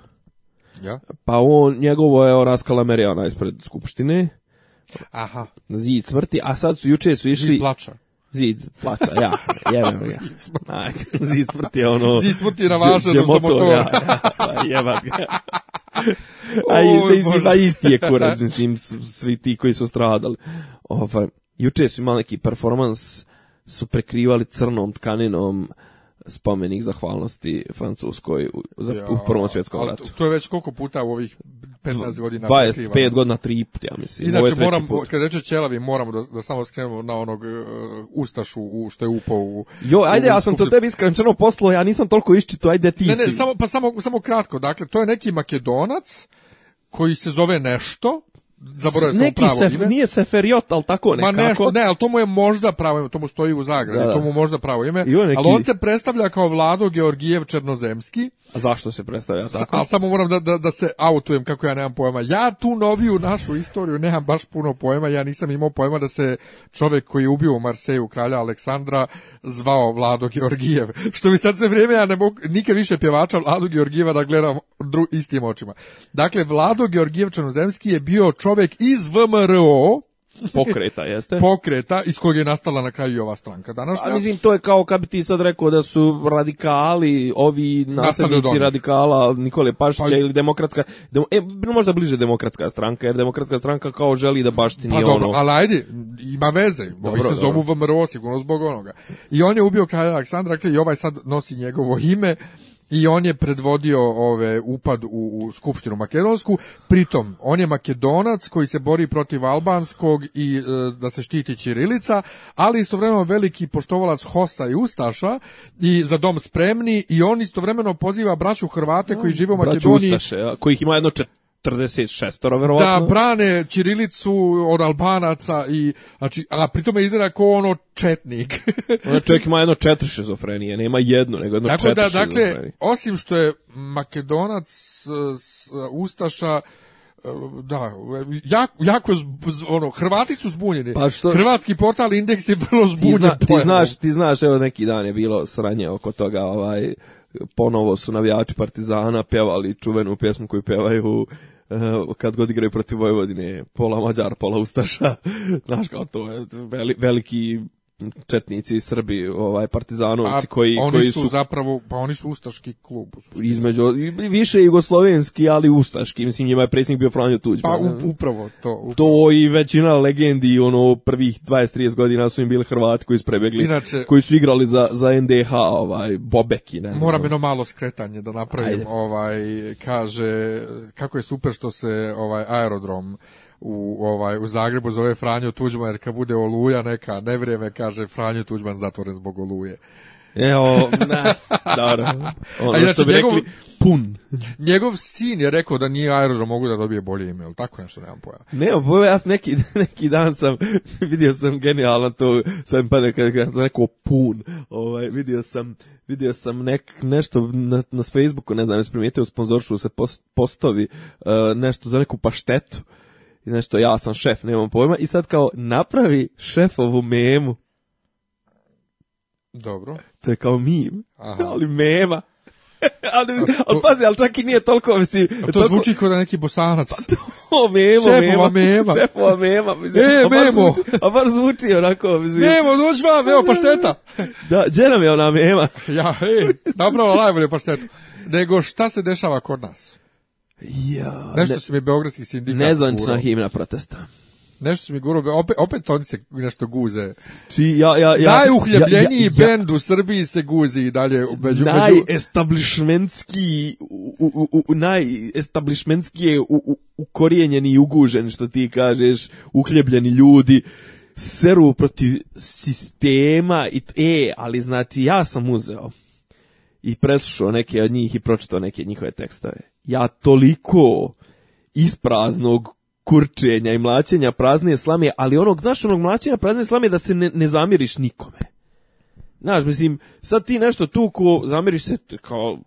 Ja? Pa on, njegovo je Raskala skalamerija, ona ispred skupštine, Aha. Zid smrti, a sad su juče su išli... Zid plača. Zid plača, ja. Jebem ga. Zid smrti je ono... Zid smrti je za motor. Ja, ja, pa a, i, isti je kurac, mislim, svi ti koji su stradali. Ovaj, juče su imali neki performans, su prekrivali crnom tkaninom spomenik zahvalnosti Francuskoj u, za, ja, u prvom svjetskom ratu. To je već koliko puta u ovih 15 godina 25 godina trip, ja mislim. Inače, moram, put. kad reče Čelavi, moramo da, da samo skrenemo na onog e, Ustašu što je upao u... Jo, ajde, u, ja sam to tebi iskrenčeno poslao, ja nisam toliko iščito, ajde ti ne, Ne, samo, pa samo, samo kratko, dakle, to je neki makedonac koji se zove nešto, zaboravio sam pravo ime. Nije Seferiot, ali tako nekako. Ma nešto, ne, ali to mu je možda pravo ime, to mu stoji u zagradi, to mu možda pravo ime. Ali on se predstavlja kao Vlado Georgijev Černozemski. A zašto se predstavlja tako? ali samo moram da, da, da se autujem kako ja nemam pojma. Ja tu noviju našu istoriju nemam baš puno pojma, ja nisam imao pojma da se čovjek koji je ubio u Marseju kralja Aleksandra zvao Vlado Georgijev. Što mi sad sve vrijeme, ja ne mogu nikad više pjevača Vlado Georgijeva da gledam istim očima. Dakle, Vlado Georgijev Čanozemski je bio čovjek iz VMRO, Pokreta, jeste? Pokreta, iz kojeg je nastala na kraju i ova stranka danas. Pa, mislim, to je kao kad bi ti sad rekao da su radikali, ovi nasljednici radikala Nikole Pašića pa, ili demokratska, demo, e, možda bliže demokratska stranka, jer demokratska stranka kao želi da baštini pa, dobro, ono... ali ajde, ima veze, se zovu VMRO, sigurno zbog onoga. I on je ubio kralja Aleksandra, i ovaj sad nosi njegovo ime, i on je predvodio ove upad u, u skupštinu makedonsku pritom on je makedonac koji se bori protiv albanskog i e, da se štiti ćirilica ali istovremeno veliki poštovalac Hosa i Ustaša i za dom spremni i on istovremeno poziva braću Hrvate koji žive u Makedoniji braću Ustaše kojih ima jedno 46 verovatno. Da brane ćirilicu od Albanaca i znači a pritome izgleda kao ono četnik. Ona čovjek ima jedno četiri šizofrenije, nema jednu, nego jedno Tako četiri da, dakle, osim što je Makedonac s, Ustaša e, da, jako, jako ono, Hrvati su zbunjeni. Pa što, Hrvatski portal Indeks je vrlo zbunjen. Ti, zna, znaš, ti znaš, evo neki dan je bilo sranje oko toga, ovaj, ponovo su navijači Partizana pjevali čuvenu pjesmu koju pjevaju Eh, kad god igraju protiv Vojvodine, pola Mađar, pola Ustaša, znaš kao to je veliki četnici i Srbi, ovaj partizanovci koji oni koji su, zapravo pa oni su ustaški klub između više jugoslovenski, ali ustaški, mislim njima je predsjednik bio Franjo Tuđman. Pa upravo to. Upravo. To i većina legendi ono prvih 20-30 godina su im bili Hrvati koji su prebegli, Inače, koji su igrali za za NDH, ovaj Bobeki, ne znam. Moram jedno malo skretanje da napravim, ovaj kaže kako je super što se ovaj aerodrom u, ovaj, u Zagrebu zove Franjo Tuđman, jer kad bude oluja neka nevrijeme, kaže Franjo Tuđman zatvoren zbog oluje. Evo, na, dobro. Ono A, što bi rekli, pun. njegov sin je rekao da nije aerodrom mogu da dobije bolje ime, ili tako nešto nemam pojava Ne, pojava, ja neki, neki dan sam, vidio sam genijalno to, sam pa nekada kad sam rekao pun, ovaj, vidio sam, vidio sam nek, nešto na, na Facebooku, ne znam, jesi primijetio, sponzoršu se post, postovi uh, nešto za neku paštetu i nešto ja sam šef, nemam pojma i sad kao napravi šefovu memu. Dobro. To je kao mim, Aha. ali mema. ali, ali pazi, ali čak i nije toliko, mislim... to toliko... zvuči kao da neki bosanac. Pa to, memo, šefova mema. mema. Šefova mema. Mislim, e, a memo. Zvuči, a baš zvuči onako, mislim... Memo, dođi vam, evo pašteta. da, gdje nam je ona mema? ja, ej, napravo najbolje paštetu. Nego šta se dešava kod nas? Ja, Nešto ne, su mi beogradski sindikat Nezvančna himna protesta. Nešto se mi guro, opet, opet oni se nešto guze. Či, ja, ja, ja, Najuhljebljeniji ja, ja, bend u Srbiji se guzi i dalje. Među, najestablishmentski, u, u, u, je i ugužen, što ti kažeš, uhljebljeni ljudi seru protiv sistema i e, ali znači ja sam uzeo i preslušao neke od njih i pročitao neke njihove tekstove ja toliko ispraznog kurčenja i mlaćenja prazne slame, ali onog, znaš, onog mlaćenja prazne slame da se ne, ne zamiriš nikome. Znaš, mislim, sad ti nešto tu ko zamiriš se kao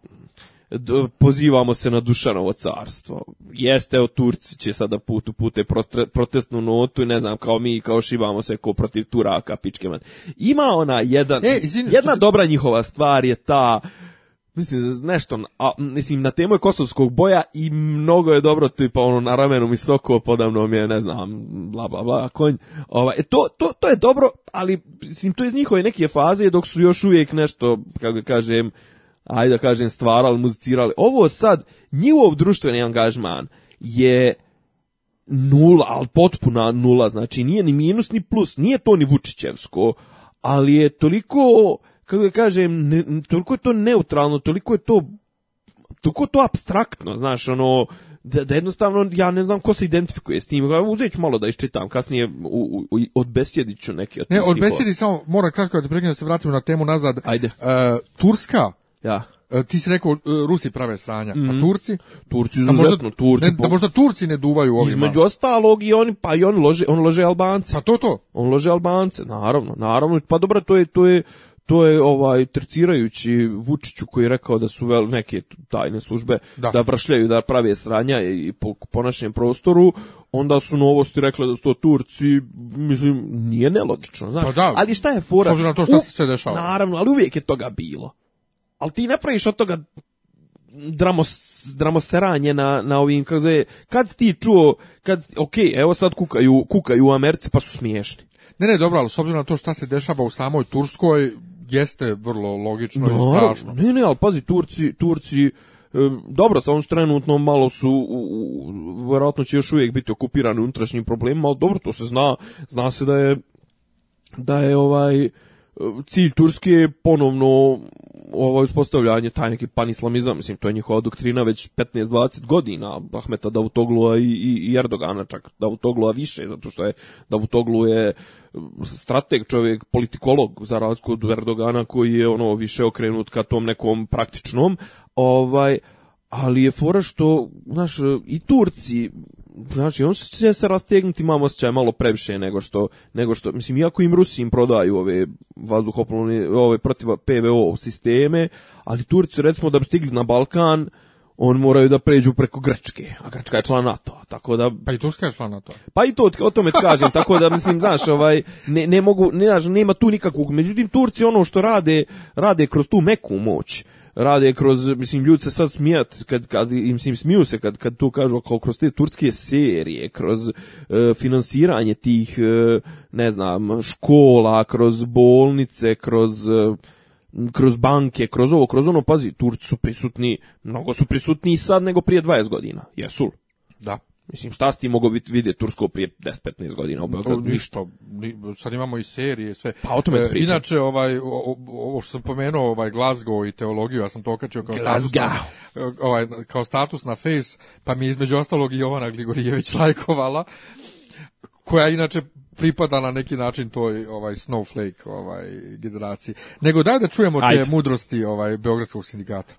pozivamo se na Dušanovo carstvo. Jeste, evo, Turci će sada put u pute protestnu notu i ne znam, kao mi, kao šibamo se ko protiv Turaka, pičke Ima ona jedan, e, jedna dobra njihova stvar je ta, Mislim, nešto, a, mislim, na temu je kosovskog boja i mnogo je dobro, tipa, ono, na ramenu mi soko, podavno je, ne znam, bla, bla, bla, konj. Ovaj, e, to, to, to je dobro, ali, mislim, to je iz njihove neke faze, dok su još uvijek nešto, kako kažem, ajde da kažem, stvarali, muzicirali. Ovo sad, njihov društveni angažman je nula, ali potpuna nula, znači nije ni minus ni plus, nije to ni Vučićevsko, ali je toliko kako da kažem, ne, toliko je to neutralno, toliko je to toliko je to abstraktno, znaš, ono, da, jednostavno ja ne znam ko se identifikuje s tim. Uzet ću malo da iščitam, kasnije u, u, odbesjedit ću neki od Ne, odbesjedi samo, mora kratko da prekinem da se vratimo na temu nazad. Ajde. E, Turska, ja. E, ti si rekao e, Rusi prave sranja, pa mm a Turci? Turci izuzetno, Turci. Ne, da možda Turci ne duvaju ovima. Između ostalog i oni, pa i on lože, on lože Albance. Pa to to? On lože Albance, naravno, naravno. Pa dobro, to je, to je, to je ovaj tercirajući Vučiću koji je rekao da su vel, neke tajne službe da, da vršljaju, da prave sranja i po, po našem prostoru, onda su novosti rekle da su to Turci, mislim, nije nelogično, pa da, ali šta je fora? S obzirom na to što se sve Naravno, ali uvijek je toga bilo. Ali ti praviš od toga dramos, dramoseranje na, na ovim, kako kad ti čuo, kad, ok, evo sad kukaju, kukaju u Americi pa su smiješni. Ne, ne, dobro, ali s obzirom na to šta se dešava u samoj Turskoj, jeste vrlo logično no, i strašno. Ne, ne, ali pazi, Turci, Turci dobro, samo trenutno malo su, vjerojatno će još uvijek biti okupirani unutrašnjim problemima, ali dobro, to se zna, zna se da je, da je ovaj, cilj Turske ponovno ovo uspostavljanje taj neki panislamizam, mislim, to je njihova doktrina već 15-20 godina, Ahmeta Davutoglua i, i, i Erdogana, čak Davutoglua više, zato što je Davutoglu je strateg čovjek, politikolog, za razliku od Erdogana koji je ono više okrenut ka tom nekom praktičnom, ovaj, ali je fora što, znaš, i Turci znači on se se rastegnuti imam osjećaj malo previše nego što nego što mislim iako im Rusi im prodaju ove vazduhoplovne ove protiv PVO sisteme, ali Turci recimo da bi stigli na Balkan on moraju da pređu preko Grčke, a Grčka je član NATO, tako da... Pa i Turska je član NATO. Pa i to, o tome kažem, tako da, mislim, znaš, ovaj, ne, ne mogu, ne, znaš, nema tu nikakvog, međutim, Turci ono što rade, rade kroz tu meku moć, rade kroz, mislim, ljudi se sad smijat, kad, kad, mislim, smiju se kad, kad to kažu, kao kroz te turske serije, kroz financiranje finansiranje tih, e, ne znam, škola, kroz bolnice, kroz... E, kroz banke, kroz ovo, kroz ono, pazi, Turci su prisutni, mnogo su prisutni i sad nego prije 20 godina, jesu li? Da. Mislim, šta si ti mogao vidjeti Tursko prije 10-15 godina? Beogradu? Ništa, sad imamo i serije, sve. Pa o tome e, Inače, ovaj, ovo što sam pomenuo, ovaj, Glasgow i teologiju, ja sam to okačio kao status, e, ovaj, kao status na face, pa mi između ostalog i Jovana Gligorijević lajkovala, koja inače pripada na neki način toj ovaj snowflake ovaj generaciji. Nego daj da čujemo Ajde. te mudrosti ovaj beogradskog sindikata.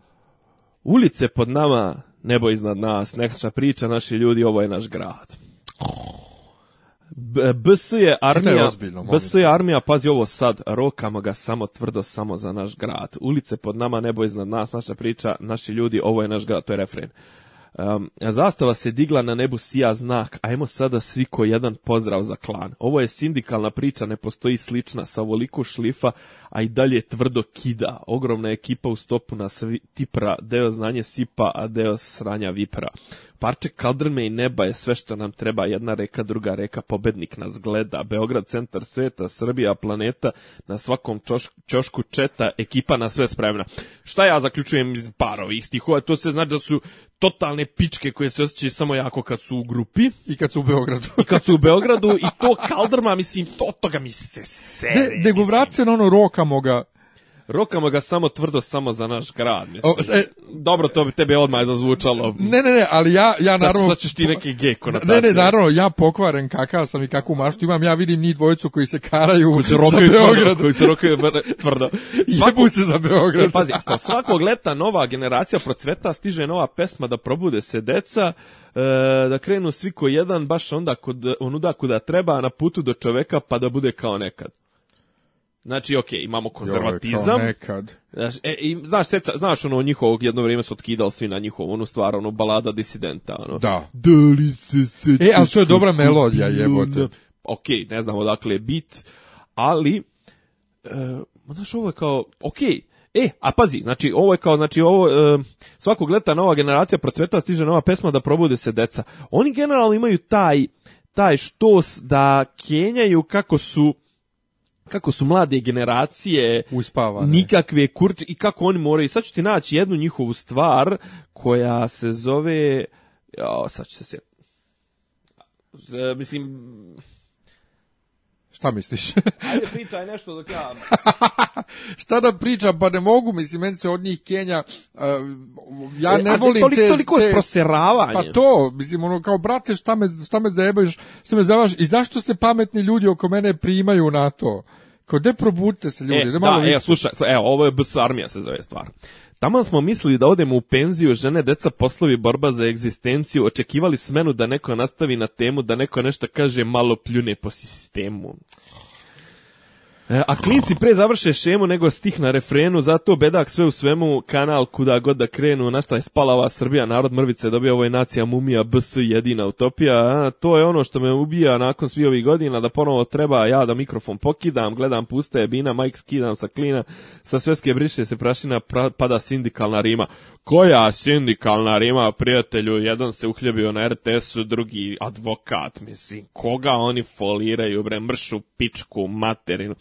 Ulice pod nama nebo iznad nas, neka priča, naši ljudi, ovo je naš grad. BS je armija, BS je armija, pazi ovo sad, rokamo ga samo tvrdo, samo za naš grad. Ulice pod nama, nebo iznad nas, naša priča, naši ljudi, ovo je naš grad, to je refren. Um, zastava se digla na nebu sija znak, ajmo sada svi ko jedan pozdrav za klan. Ovo je sindikalna priča, ne postoji slična sa ovoliko šlifa, a i dalje tvrdo kida. Ogromna ekipa u stopu na svi, tipra, deo znanje sipa, a deo sranja vipra parče kaldrme i neba je sve što nam treba, jedna reka, druga reka, pobednik nas gleda, Beograd, centar sveta, Srbija, planeta, na svakom čošku četa, ekipa na sve spremna. Šta ja zaključujem iz par ovih stihova, to se znači da su totalne pičke koje se osjećaju samo jako kad su u grupi. I kad su u Beogradu. I kad su u Beogradu i to kaldrma, mislim, to toga mi se sere. nego vrat se na ono roka moga rokamo ga samo tvrdo samo za naš grad. Mislim. e, Dobro, to bi tebe odmah zazvučalo. Ne, ne, ne, ali ja, ja naravno... Sad ćeš ti neki Ne, ne, naravno, ja pokvaren kakav sam i kakvu maštu imam, ja vidim ni dvojicu koji se karaju u se za Koji se rokaju tvrdo. Svaku se za Beograd. E, pazi, ako svakog leta nova generacija procveta, stiže nova pesma da probude se deca, e, da krenu svi ko jedan baš onda kod onuda kuda treba na putu do čoveka pa da bude kao nekad. Znači, ok, imamo konzervatizam. nekad. Znaš, e, i, znaš, znaš, ono, njihovog jedno vrijeme su otkidali svi na njihovu onu stvar, ono, balada disidenta, ono. Da. e, ali to je dobra melodija, jebote. Ok, ne znam odakle je bit, ali, e, znaš, ovo je kao, ok, E, a pazi, znači ovo je kao znači ovo e, svakog leta nova generacija procveta, stiže nova pesma da probude se deca. Oni generalno imaju taj taj štos da kenjaju kako su kako su mlade generacije uspavane. Nikakve kurče i kako oni moraju. Sad ću ti naći jednu njihovu stvar koja se zove ja, sad ću se Mislim, Šta misliš? Ajde pričaj nešto dok ja... Šta da pričam, pa ne mogu, mislim, meni se od njih Kenja, uh, ja e, ne e, volim toliko, te... Toliko te, proseravanje. Pa to, mislim, ono, kao, brate, šta me, šta me zajebaš, šta me zavaš, i zašto se pametni ljudi oko mene primaju na to? Kao probudite se ljudi, e, da malo... E, da, evo, slušaj, evo, ovo je BS armija se zove stvar. Tamo smo mislili da odemo u penziju, žene, deca, poslovi, borba za egzistenciju, očekivali smenu da neko nastavi na temu, da neko nešto kaže, malo pljune po sistemu. E, a klinci pre završe šemu nego stih na refrenu, zato bedak sve u svemu, kanal kuda god da krenu, šta je spalava Srbija, narod mrvice, dobija ovo je nacija mumija, BS jedina utopija, a, to je ono što me ubija nakon svih ovih godina, da ponovo treba ja da mikrofon pokidam, gledam puste bina, majk skidam sa klina, sa sveske briše se prašina, pada sindikalna rima koja sindikalna rima prijatelju, jedan se uhljebio na RTS-u, drugi advokat, mislim, koga oni foliraju, bre, mršu, pičku, materinu.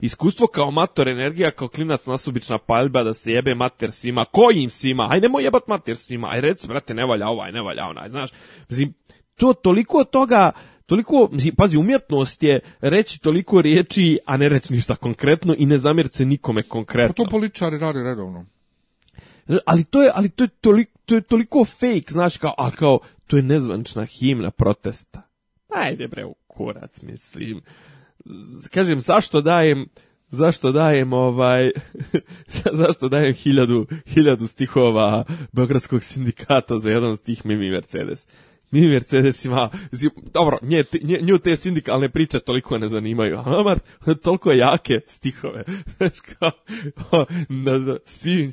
Iskustvo kao mator, energija kao klinac nasubična paljba da se jebe mater svima, kojim svima, aj nemoj jebat mater svima, aj reci, brate, ne valja ovaj, ne valja onaj, znaš, mislim, to toliko toga, toliko, pazi, umjetnost je reći toliko riječi, a ne reći ništa konkretno i ne zamjeriti se nikome konkretno. Pa to političari rade redovno. E, ali to je, ali to je, to je toliko fake, znaš, kao, a kao, to je nezvančna himna protesta. Ajde bre, u kurac, mislim. Kažem, zašto dajem, zašto dajem ovaj, zašto dajem hiljadu, hiljadu stihova Beogradskog sindikata za jedan stih Mimi Mercedes? mi Mercedesima, dobro, nje, nje, nju te sindikalne priče toliko ne zanimaju, a Amar toliko jake stihove, veš kao, na,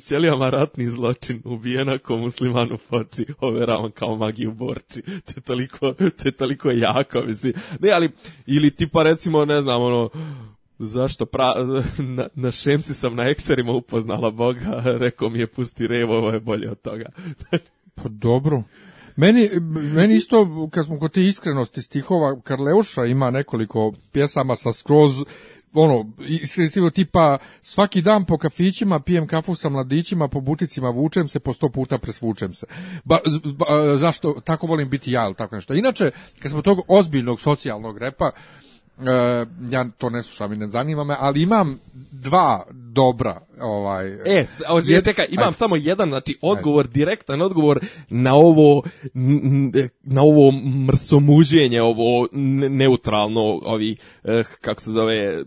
ćelijama ratni zločin, ubijena ko muslimanu foči, overavan kao magiju borči, te toliko, te toliko jako, mislim, ne, ali, ili tipa recimo, ne znam, ono, zašto pra, na, na šemsi sam na ekserima upoznala Boga, rekao mi je pusti revo, ovo je bolje od toga. pa dobro, meni, meni isto, kad smo kod te iskrenosti stihova, Karleuša ima nekoliko pjesama sa skroz ono, iskrenstivo tipa svaki dan po kafićima pijem kafu sa mladićima, po buticima vučem se, po sto puta presvučem se. zašto? Tako volim biti ja ili tako nešto. Inače, kad smo tog ozbiljnog socijalnog repa, e, ja to ne slušam i ne zanima me, ali imam dva dobra ovaj e, e, čekaj, imam samo jedan, znači odgovor direktan odgovor na ovo e, na ovo mrsomuženje, ovo neutralno ovi eh, kako se zove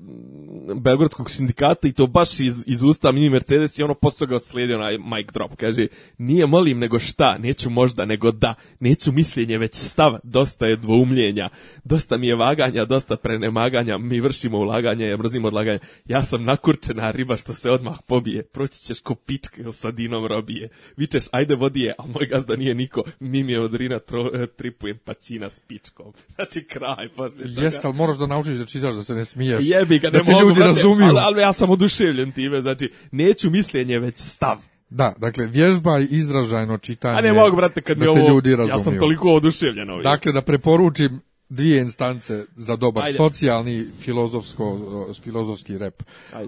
belgradskog sindikata i to baš iz, iz usta mini Mercedes i ono posto ga na mic drop. Kaže, nije molim nego šta, neću možda nego da, neću mišljenje već stav, dosta je dvoumljenja, dosta mi je vaganja, dosta prenemaganja, mi vršimo ulaganje, mrzimo odlaganje. Ja sam nakurčena riba što se odmah pobije, proći ćeš ko pičke sa dinom robije. Vičeš, ajde vodi je, a moj gazda nije niko, mi mi je od Rina e, tripujem pačina s pičkom. Znači, kraj poslije toga. Jeste, ali moraš da naučiš da čitaš, da se ne smiješ. Jebi ga, ne da mogu, ljudi razumiju. Ali, ja sam oduševljen time, znači, neću mišljenje, već stav. Da, dakle, vježba i izražajno čitanje. A ne mogu, brate, kad da ovo, ljudi razumiju. Ja sam toliko oduševljen ovdje. Dakle, da preporučim dvije instance za dobar socijalni filozofsko eh, filozofski rep.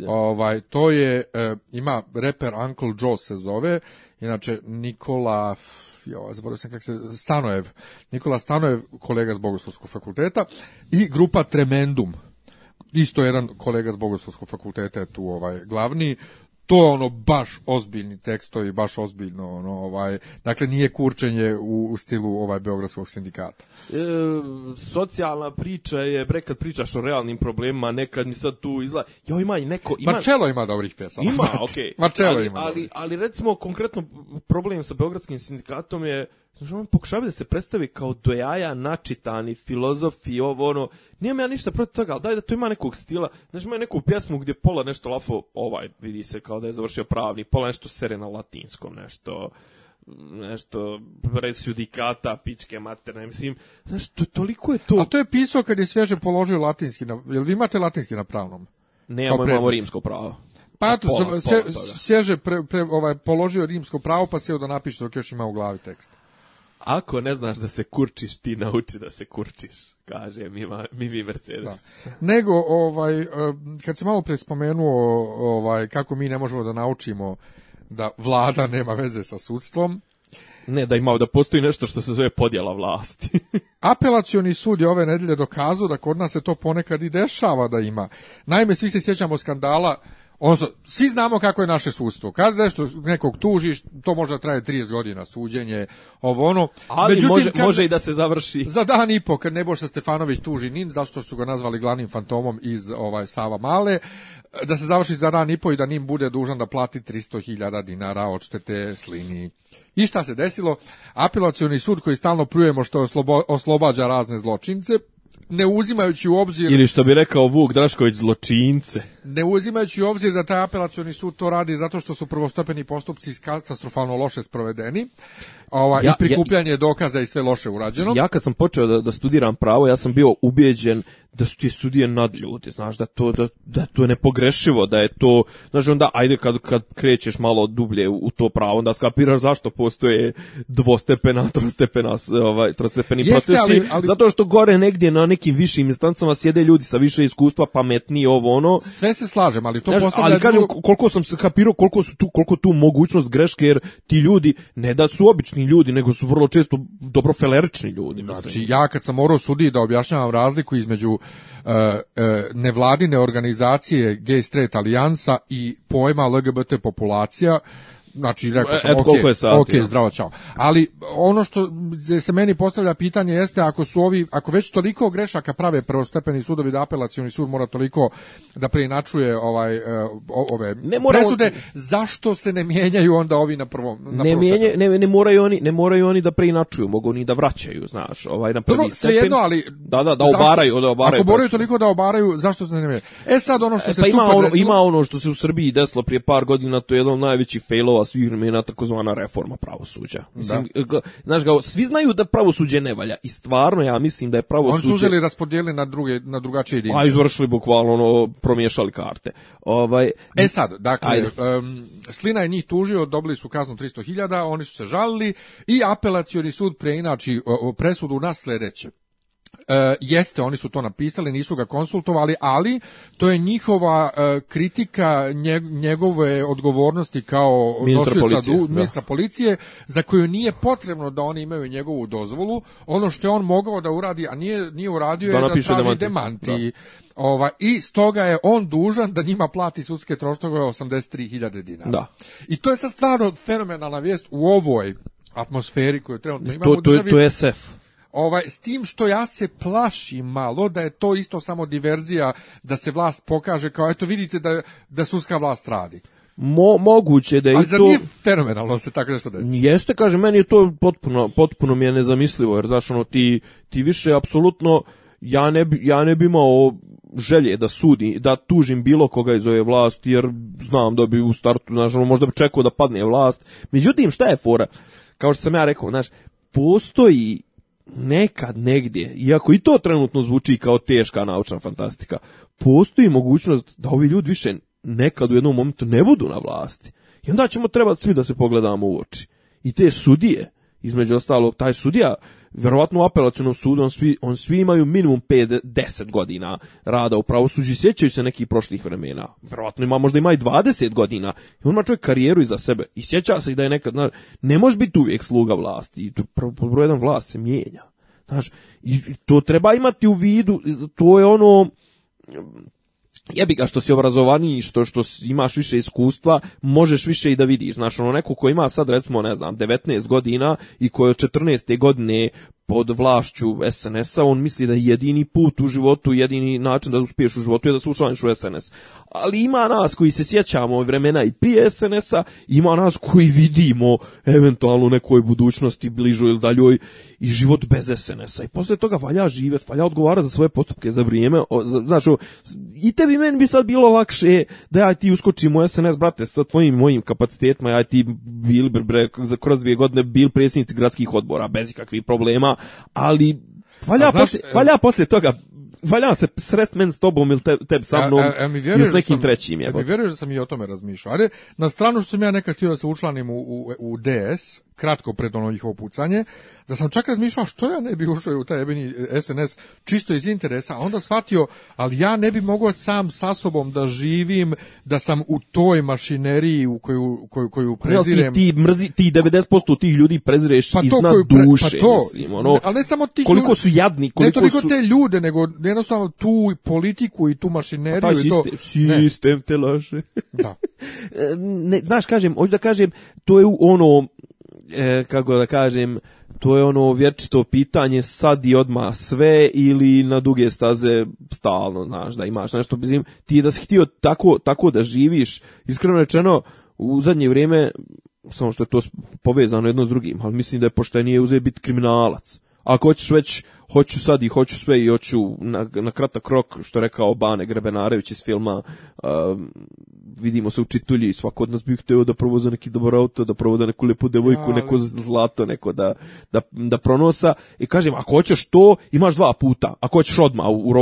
Ovaj to je eh, ima reper Uncle Joe se zove, inače Nikola jo, zaboravio sam kako se, Stanojev, Nikola Stanojev, kolega s Bogoslovskog fakulteta, i grupa Tremendum, isto jedan kolega s Bogoslovskog fakulteta je tu ovaj glavni, to je ono baš ozbiljni tekstovi, baš ozbiljno ono ovaj dakle nije kurčenje u, stilu ovaj beogradskog sindikata. E, socijalna priča je bre kad pričaš o realnim problemima, nekad mi sad tu izla jo ima i neko ima Marcelo ima dobrih pesama. Ima, znači. okej. Okay. ima. Ali, ali recimo konkretno problem sa beogradskim sindikatom je Znači, on pokušava da se predstavi kao dojaja načitani filozofi, i ovo ono. Nijem ja ništa protiv toga, ali daj da to ima nekog stila. Znači, ima neku pjesmu gdje pola nešto lafo, ovaj, vidi se kao da je završio pravni, pola nešto sere na latinskom, nešto nešto judikata, pičke materne, mislim, znaš, to, toliko je to... A to je pisao kad je sveže položio latinski, na, jel vi imate latinski na pravnom? Ne, imamo rimsko pravo. Pa, pa to, se, pre, pre, ovaj, položio rimsko pravo, pa sjeo da napiše dok još ima u glavi tekst. Ako ne znaš da se kurčiš, ti nauči da se kurčiš, kaže Mimi Mercedes. Nego, ovaj, e, kad se malo pre spomenuo ovaj, kako mi ne možemo da naučimo da vlada nema veze sa sudstvom, ne, da ima da postoji nešto što se zove podjela vlasti. Apelacioni sud je ove nedelje dokazao da kod nas se to ponekad i dešava da ima. Naime, svi se sjećamo skandala Odnosno, svi znamo kako je naše sudstvo. Kad nešto nekog tužiš, to možda traje 30 godina suđenje, ovo ono. Ali Međutim, može, i da se završi. Za dan i po, kad Nebojša Stefanović tuži NIN, zašto su ga nazvali glavnim fantomom iz ovaj, Sava Male, da se završi za dan i po i da NIN bude dužan da plati 300.000 dinara štete slini. I šta se desilo? Apelacioni sud koji stalno prujemo što oslobo, oslobađa razne zločince, ne uzimajući u obzir... Ili što bi rekao Vuk Drašković, zločince. Ne uzimajući u obzir da taj apelacioni sud to radi zato što su prvostepeni postupci katastrofalno loše sprovedeni, ova, i prikupljanje dokaza i sve loše urađeno. Ja kad sam počeo da, da studiram pravo, ja sam bio ubijeđen da su ti sudije nad ljudi, znaš, da to, da, da to je nepogrešivo, da je to, znaš, onda ajde kad, kad krećeš malo dublje u, to pravo, onda skapiraš zašto postoje dvostepena, trostepena, ovaj, trostepeni Jeste, procesi, ali, zato što gore negdje na nekim višim instancama sjede ljudi sa više iskustva, pametniji ovo ono. Sve se slažem, ali to znaš, postavlja... Ali kažem, koliko sam skapirao, koliko, su tu, koliko tu mogućnost greške, jer ti ljudi ne da su obični ljudi, nego su vrlo često dobro felerični ljudi. Mislim. Znači, ja kad sam morao suditi da objašnjavam razliku između e, e, nevladine organizacije Gay Straight Alijansa i pojma LGBT populacija, znači rekao e, sam, ok, zdravo, čao. Ali ono što se meni postavlja pitanje jeste ako su ovi, ako već toliko grešaka prave prvostepeni sudovi da apelacioni sud mora toliko da preinačuje ovaj, e, ove ne mora presude, zašto se ne mijenjaju onda ovi na prvom? Na ne, ne, moraju oni, ne moraju oni da preinačuju, mogu oni da vraćaju, znaš, ovaj, na prvi ali... Da, da, da obaraju, zašto, da obaraju. Ako moraju toliko da obaraju, zašto se ne mijenjaju? E sad ono što e, se pa ima ono, ima ono što se u Srbiji desilo prije par godina, to je jedan od najvećih failova vremena takozvana reforma pravosuđa. Mislim, znaš ga, svi znaju da pravosuđe ne valja i stvarno ja mislim da je pravosuđe... Oni su uzeli raspodijeli na, druge, na drugačije jedinice. A izvršili bukvalno, ono, promiješali karte. Ovaj, e sad, dakle, Slina je njih tužio, dobili su kaznu 300.000, oni su se žalili i apelacioni sud preinači presudu na sljedeće. E, jeste, oni su to napisali, nisu ga konsultovali, ali to je njihova e, kritika njegove odgovornosti kao ministra policije, ministra policije za koju nije potrebno da oni imaju njegovu dozvolu. Ono što je on mogao da uradi, a nije, nije uradio da je da traži demanti. Ova, I stoga je on dužan da njima plati sudske troškove 83.000 dinara. Da. I to je sad stvarno fenomenalna vijest u ovoj atmosferi koju trenutno imamo to, u državi. je SF Ovaj, s tim što ja se plašim malo da je to isto samo diverzija da se vlast pokaže kao eto vidite da, da sudska vlast radi. Mo, moguće da je Ali zar nije fenomenalno se tako nešto desi? Jeste, kaže meni je to potpuno, potpuno mi je nezamislivo, jer znaš, ono, ti, ti više apsolutno, ja ne, bi, ja ne bi imao želje da sudi, da tužim bilo koga iz ove vlasti, jer znam da bi u startu, znaš, ono, možda bi čekao da padne vlast. Međutim, šta je fora? Kao što sam ja rekao, znaš, postoji nekad negdje, iako i to trenutno zvuči kao teška naučna fantastika, postoji mogućnost da ovi ljudi više nekad u jednom momentu ne budu na vlasti. I onda ćemo trebati svi da se pogledamo u oči. I te sudije, između ostalog, taj sudija Vjerovatno u apelacijnom sudu on svi, on svi imaju minimum 5 10 godina rada u pravosuđu sjećaju se nekih prošlih vremena Vjerovatno ima možda ima i 20 godina i on ima čovjek karijeru iza sebe i sjeća se da je nekad znaš, ne može biti uvijek sluga vlasti i pod broj jedan vlast se mijenja znaš i to treba imati u vidu to je ono jebi ga što si obrazovaniji, što što imaš više iskustva, možeš više i da vidiš. Znaš, ono neko ko ima sad recimo, ne znam, 19 godina i koji od 14. godine pod vlašću SNS-a, on misli da je jedini put u životu, jedini način da uspiješ u životu je da se učlaniš u SNS. Ali ima nas koji se sjećamo vremena i prije SNS-a, ima nas koji vidimo eventualno u nekoj budućnosti, bližoj ili daljoj, i život bez SNS-a. I poslije toga valja živjet, valja odgovara za svoje postupke za vrijeme. znači, i tebi meni bi sad bilo lakše da ja ti uskočim u SNS, brate, sa tvojim mojim kapacitetima, ja ti bil, bre, kroz dvije godine bil predsjednici gradskih odbora, bez ikakvih problema, ali valja, poslije, valja e, poslije toga valja se srest men s tobom ili te, teb sa mnom a, e, a, e, mi i s nekim sam, trećim. Ja mi vjeruješ da sam i o tome razmišljao. Ali na stranu što sam ja nekad htio da se učlanim u, u, u DS, kratko pred ono njihovo pucanje, da sam čak razmišljao što ja ne bi ušao u taj ebeni SNS čisto iz interesa, a onda shvatio, ali ja ne bi mogao sam sa sobom da živim, da sam u toj mašineriji u koju, koju, koju pa prezirem. Ti, mrzi, ti 90% tih ljudi prezireš pa to koju duše. Pa to, mislim, ono, ali ne samo ti koliko su jadni, koliko ne toliko su... te ljude, nego jednostavno tu politiku i tu mašineriju. Pa taj sistem, sistem te laže. Da. E, ne, znaš, kažem, hoću da kažem, to je ono, e, kako da kažem, to je ono vječito pitanje sad i odma sve ili na duge staze stalno, znaš, da imaš nešto, mislim, ti da si htio tako, tako da živiš, iskreno rečeno, u zadnje vrijeme, samo što je to povezano jedno s drugim, ali mislim da je poštenije uzeti biti kriminalac. Ako hoćeš već, hoću sad i hoću sve i hoću na, na kratak rok, što rekao Bane Grebenarević iz filma vidimo se u čitulji, svako od nas bi hteo da provoza neki dobar auto, da provoza neku lepu devojku, neko zlato, neko da, da, da pronosa. I kažem, ako hoćeš to, imaš dva puta. Ako hoćeš odmah, u,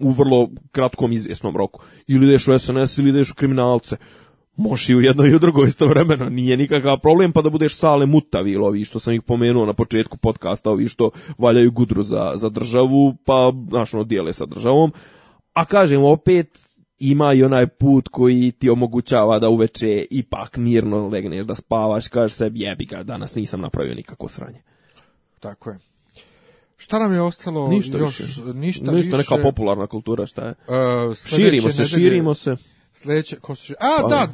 u vrlo kratkom izvjesnom roku. Ili ideš u SNS, ili ideš u kriminalce. možeš i u jedno i u drugo isto istovremeno, nije nikakav problem, pa da budeš sale mutavi ili ovi što sam ih pomenuo na početku podcasta, ovi što valjaju gudru za, za državu, pa, znaš, ono, dijele sa državom. A kažem, opet, ima i onaj put koji ti omogućava da uveče ipak mirno legneš, da spavaš, kažeš sebi jebi ga, danas nisam napravio nikako sranje. Tako je. Šta nam je ostalo ništa još? Ništa, ništa neka popularna kultura, šta je? E, širimo se, širimo se. Sljedeće, ko se... A, da,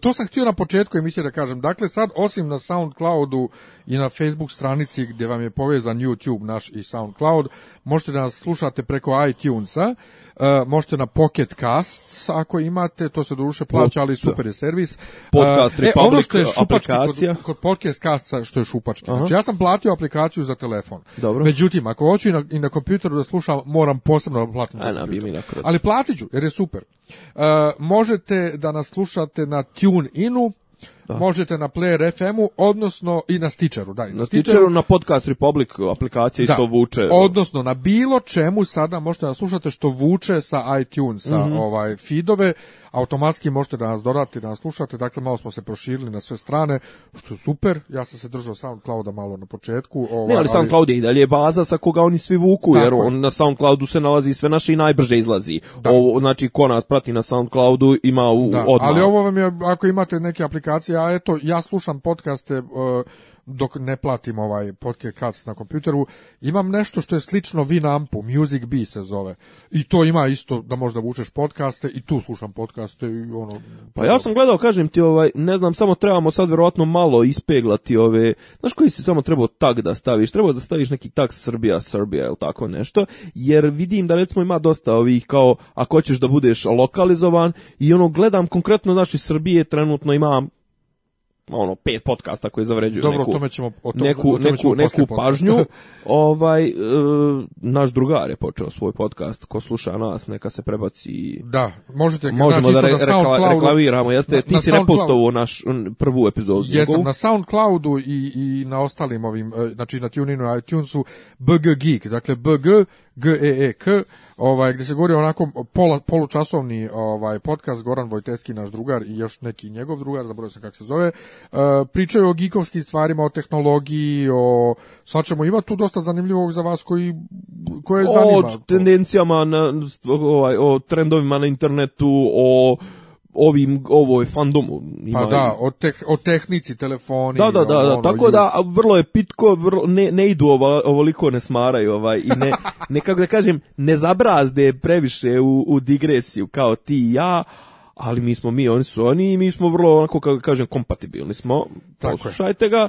to, sam htio na početku emisije da kažem. Dakle, sad, osim na SoundCloudu i na Facebook stranici gdje vam je povezan YouTube naš i SoundCloud, možete da nas slušate preko iTunesa, e, možete na Pocket Casts ako imate, to se doduše plaća, ali super je servis. Podcast e, e, ono što je šupački aplikacija. Kod, kod Podcast Casts, što je šupački. Znači, ja sam platio aplikaciju za telefon. Dobro. Međutim, ako hoću i na, i kompjuteru da slušam, moram posebno da platim za kompjuter. Ali platit ću, jer je super. E, možete da nas slušate na TuneInu, da. možete na Player FM-u, odnosno i na Stitcheru. Da, na, na na Podcast Republic aplikacija isto vuče. Odnosno, na bilo čemu sada možete da slušate što vuče sa iTunesa mm ovaj, feedove automatski možete da nas dodate, da nas slušate, dakle malo smo se proširili na sve strane, što je super, ja sam se držao SoundClouda malo na početku. Ovaj, ne, ali SoundCloud je i dalje baza sa koga oni svi vuku, jer on na SoundCloudu se nalazi sve naše i najbrže izlazi. Ovo, znači, ko nas prati na SoundCloudu ima u, da, odmah. Ali ovo vam je, ako imate neke aplikacije, a eto, ja slušam podcaste... E, dok ne platim ovaj podcast na kompjuteru, imam nešto što je slično Vinampu, Music B se zove. I to ima isto da možda vučeš podcaste i tu slušam podcaste i ono... Pa ja sam gledao, kažem ti, ovaj, ne znam, samo trebamo sad vjerojatno malo ispeglati ove... Znaš koji si samo trebao tag da staviš? Trebao da staviš neki tak Srbija, Srbija ili tako nešto, jer vidim da recimo ima dosta ovih kao ako hoćeš da budeš lokalizovan i ono gledam konkretno, naši Srbije trenutno imam ono pet podcasta koji zavređuju Dobro, neku, tome ćemo, tom, neku, tome neku, neku pažnju. ovaj e, naš drugar je počeo svoj podcast ko sluša nas neka se prebaci. Da, možete možemo da re, rekla, reklamiramo. Jeste na, ti na si repostovao naš prvu epizodu. Jesam na SoundCloudu i i na ostalim ovim e, znači na TuneInu, iTunesu BG Geek, dakle BG G E E K ovaj, gdje se govori onako pola, polučasovni ovaj, podcast, Goran Vojteski, naš drugar i još neki njegov drugar, zaboravio sam kako se zove, e, pričaju o gikovskim stvarima, o tehnologiji, o sad ima tu dosta zanimljivog za vas koji, koje o zanima. O tendencijama, na, ovaj, o trendovima na internetu, o ovim ovoj fandomu ima pa da o, teh, o tehnici telefoni da da da, ono, tako da vrlo je pitko vrlo, ne, ne idu ovoliko ne smaraju ovaj i ne nekako da kažem ne zabrazde previše u, u digresiju kao ti i ja ali mi smo mi oni su oni i mi smo vrlo onako kako kažem kompatibilni smo poslušajte ga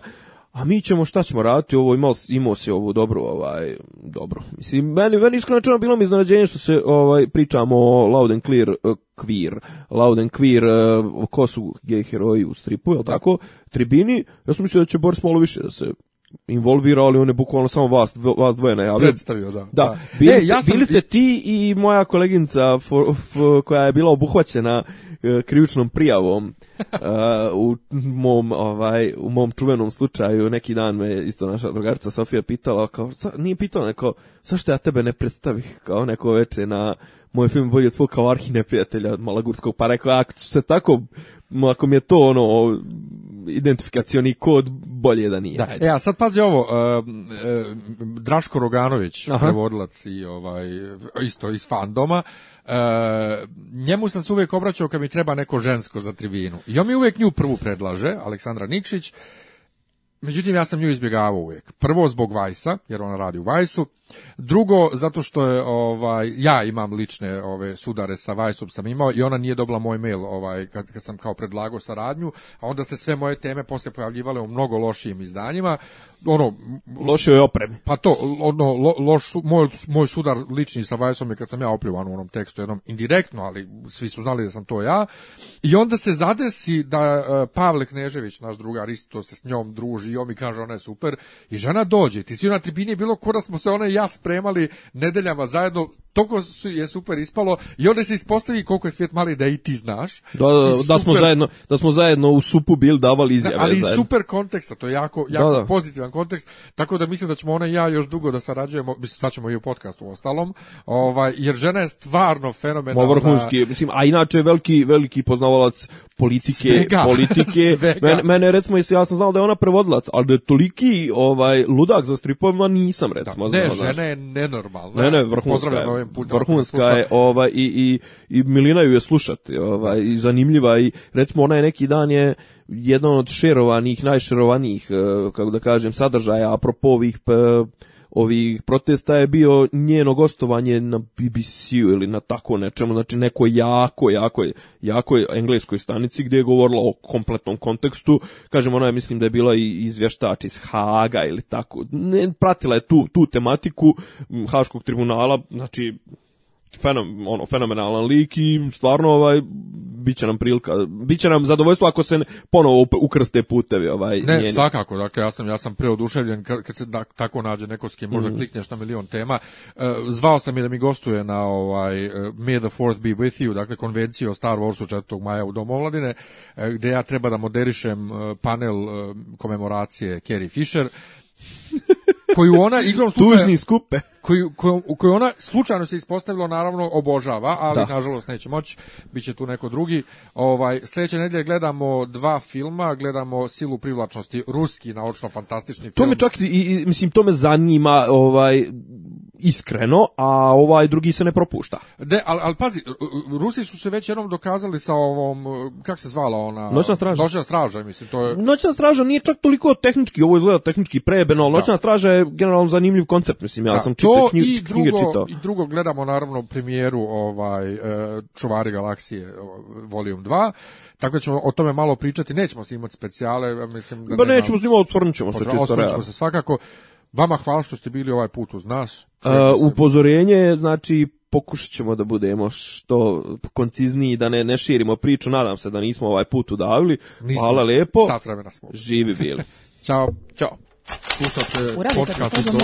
a mi ćemo šta ćemo raditi ovo imao imao se ovo dobro ovaj dobro mislim meni meni iskreno bilo mi iznenađenje što se ovaj pričamo o Loud and Clear lauden kvir Queer, e, ko su gej heroji u stripu, jel tako? Tribini, ja sam mislio da će Boris malo više da se involvira ali on je bukvalno samo vas, vas dvoje najavio. Predstavio, da. da. Bili, e, ja sam... bili ste ti i moja koleginca koja je bila obuhvaćena E, krivičnom prijavom e, u mom ovaj u mom čuvenom slučaju neki dan me isto naša drugarica Sofija pitala kao nije pitala neko zašto ja tebe ne predstavih kao neko veče na moj film bolje tvoj kao prijatelja od Malagurskog, pa rekao, ako se tako ako mi je to ono identifikacioni kod bolje da nije. Da. E, a sad pazi ovo, uh, Draško Roganović, Aha. prevodilac i ovaj, isto iz fandoma, e, njemu sam se uvijek obraćao kad mi treba neko žensko za trivinu. I on mi uvijek nju prvu predlaže, Aleksandra Nikšić, Međutim, ja sam nju izbjegavao uvijek. Prvo zbog Vajsa, jer ona radi u Vajsu. Drugo, zato što je, ovaj, ja imam lične ove sudare sa Vajsom sam imao i ona nije dobila moj mail ovaj, kad, sam kao predlagao saradnju, a onda se sve moje teme poslije pojavljivale u mnogo lošijim izdanjima ono je opremi. Pa to ono lo, loš moj moj sudar lični sa Vajsom je kad sam ja opljuvan u onom tekstu jednom indirektno, ali svi su znali da sam to ja. I onda se zadesi da e, Pavle Knežević, naš drugar, isto se s njom druži i on mi kaže ona je super i žena dođe. Ti si na tribini bilo da smo se ona i ja spremali nedeljama zajedno toko je super ispalo i onda se ispostavi koliko je svijet mali da i ti znaš. Da, smo zajedno da smo zajedno u supu bil davali izjave. ali zajedno. super konteksta, to je jako jako da, pozitivan kontekst, tako da mislim da ćemo ona i ja još dugo da sarađujemo, mislim sad ćemo i u podcastu u ostalom, ovaj, jer žena je stvarno fenomenalna. vrhunski, mislim, a inače je veliki, veliki poznavalac politike, svega, politike. Svega. Mene, mene recimo, ja sam znao da je ona prevodilac, ali da je toliki ovaj, ludak za stripovima nisam recimo da, ne, znao. Ne, žena je nenormalna. Ne, ne, vrhunska je, ovaj, i, i, i Milina ju je slušati ovaj, i zanimljiva i recimo ona je neki dan je jedan od šerovanih, najšerovanih, e, kako da kažem, sadržaja apropo ovih e, ovih protesta je bio njeno gostovanje na BBC-u ili na tako nečemu, znači neko jako, jako, jako engleskoj stanici gdje je govorila o kompletnom kontekstu, kažem ona je mislim da je bila i izvještač iz Haga ili tako, ne, pratila je tu, tu tematiku Haškog tribunala, znači fenomen, ono, fenomenalan lik i stvarno ovaj biće nam prilika, biće nam zadovoljstvo ako se ponovo ukrste putevi ovaj Ne, svakako, dakle ja sam ja sam preoduševljen kad, kad se tako nađe neko s kim možda mm. klikneš na milion tema. E, zvao sam je da mi gostuje na ovaj e, May the Fourth be with you, dakle konvenciju o Star Warsu 4. maja u Domu omladine, e, gdje ja treba da moderišem panel komemoracije Kerry Fisher. koju ona igrom slučaja, skupe koju, koju, koju ona slučajno se ispostavilo naravno obožava, ali da. nažalost neće moći, bit će tu neko drugi. Ovaj sljedeće nedelje gledamo dva filma, gledamo Silu privlačnosti, ruski naočno fantastični film. To me i mislim to me zanima, ovaj iskreno, a ovaj drugi se ne propušta. De, ali al, pazi, Rusi su se već jednom dokazali sa ovom, e, kak se zvala ona? Noćna straža. mislim, to je... Noćna straža nije čak toliko tehnički, ovo izgleda tehnički prejebeno, Noćna straža je generalno zanimljiv koncept, mislim, ja sam čitao knjige i drugo, I drugo gledamo, naravno, premijeru ovaj, e, Čuvari galaksije, vol. 2, tako da ćemo o tome malo pričati, nećemo imati specijale, mislim... Da ba nećemo snimati, otvornit ćemo se čisto. se svakako, Vama hvala što ste bili ovaj put uz nas. upozorenje, znači pokušat ćemo da budemo što koncizniji, da ne, ne širimo priču. Nadam se da nismo ovaj put udavili. Nismo. Hvala lijepo. Živi bili. Ćao. Ćao. Slušate podcast u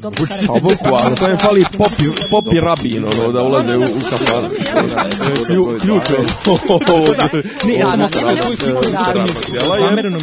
to je popi, popi da u,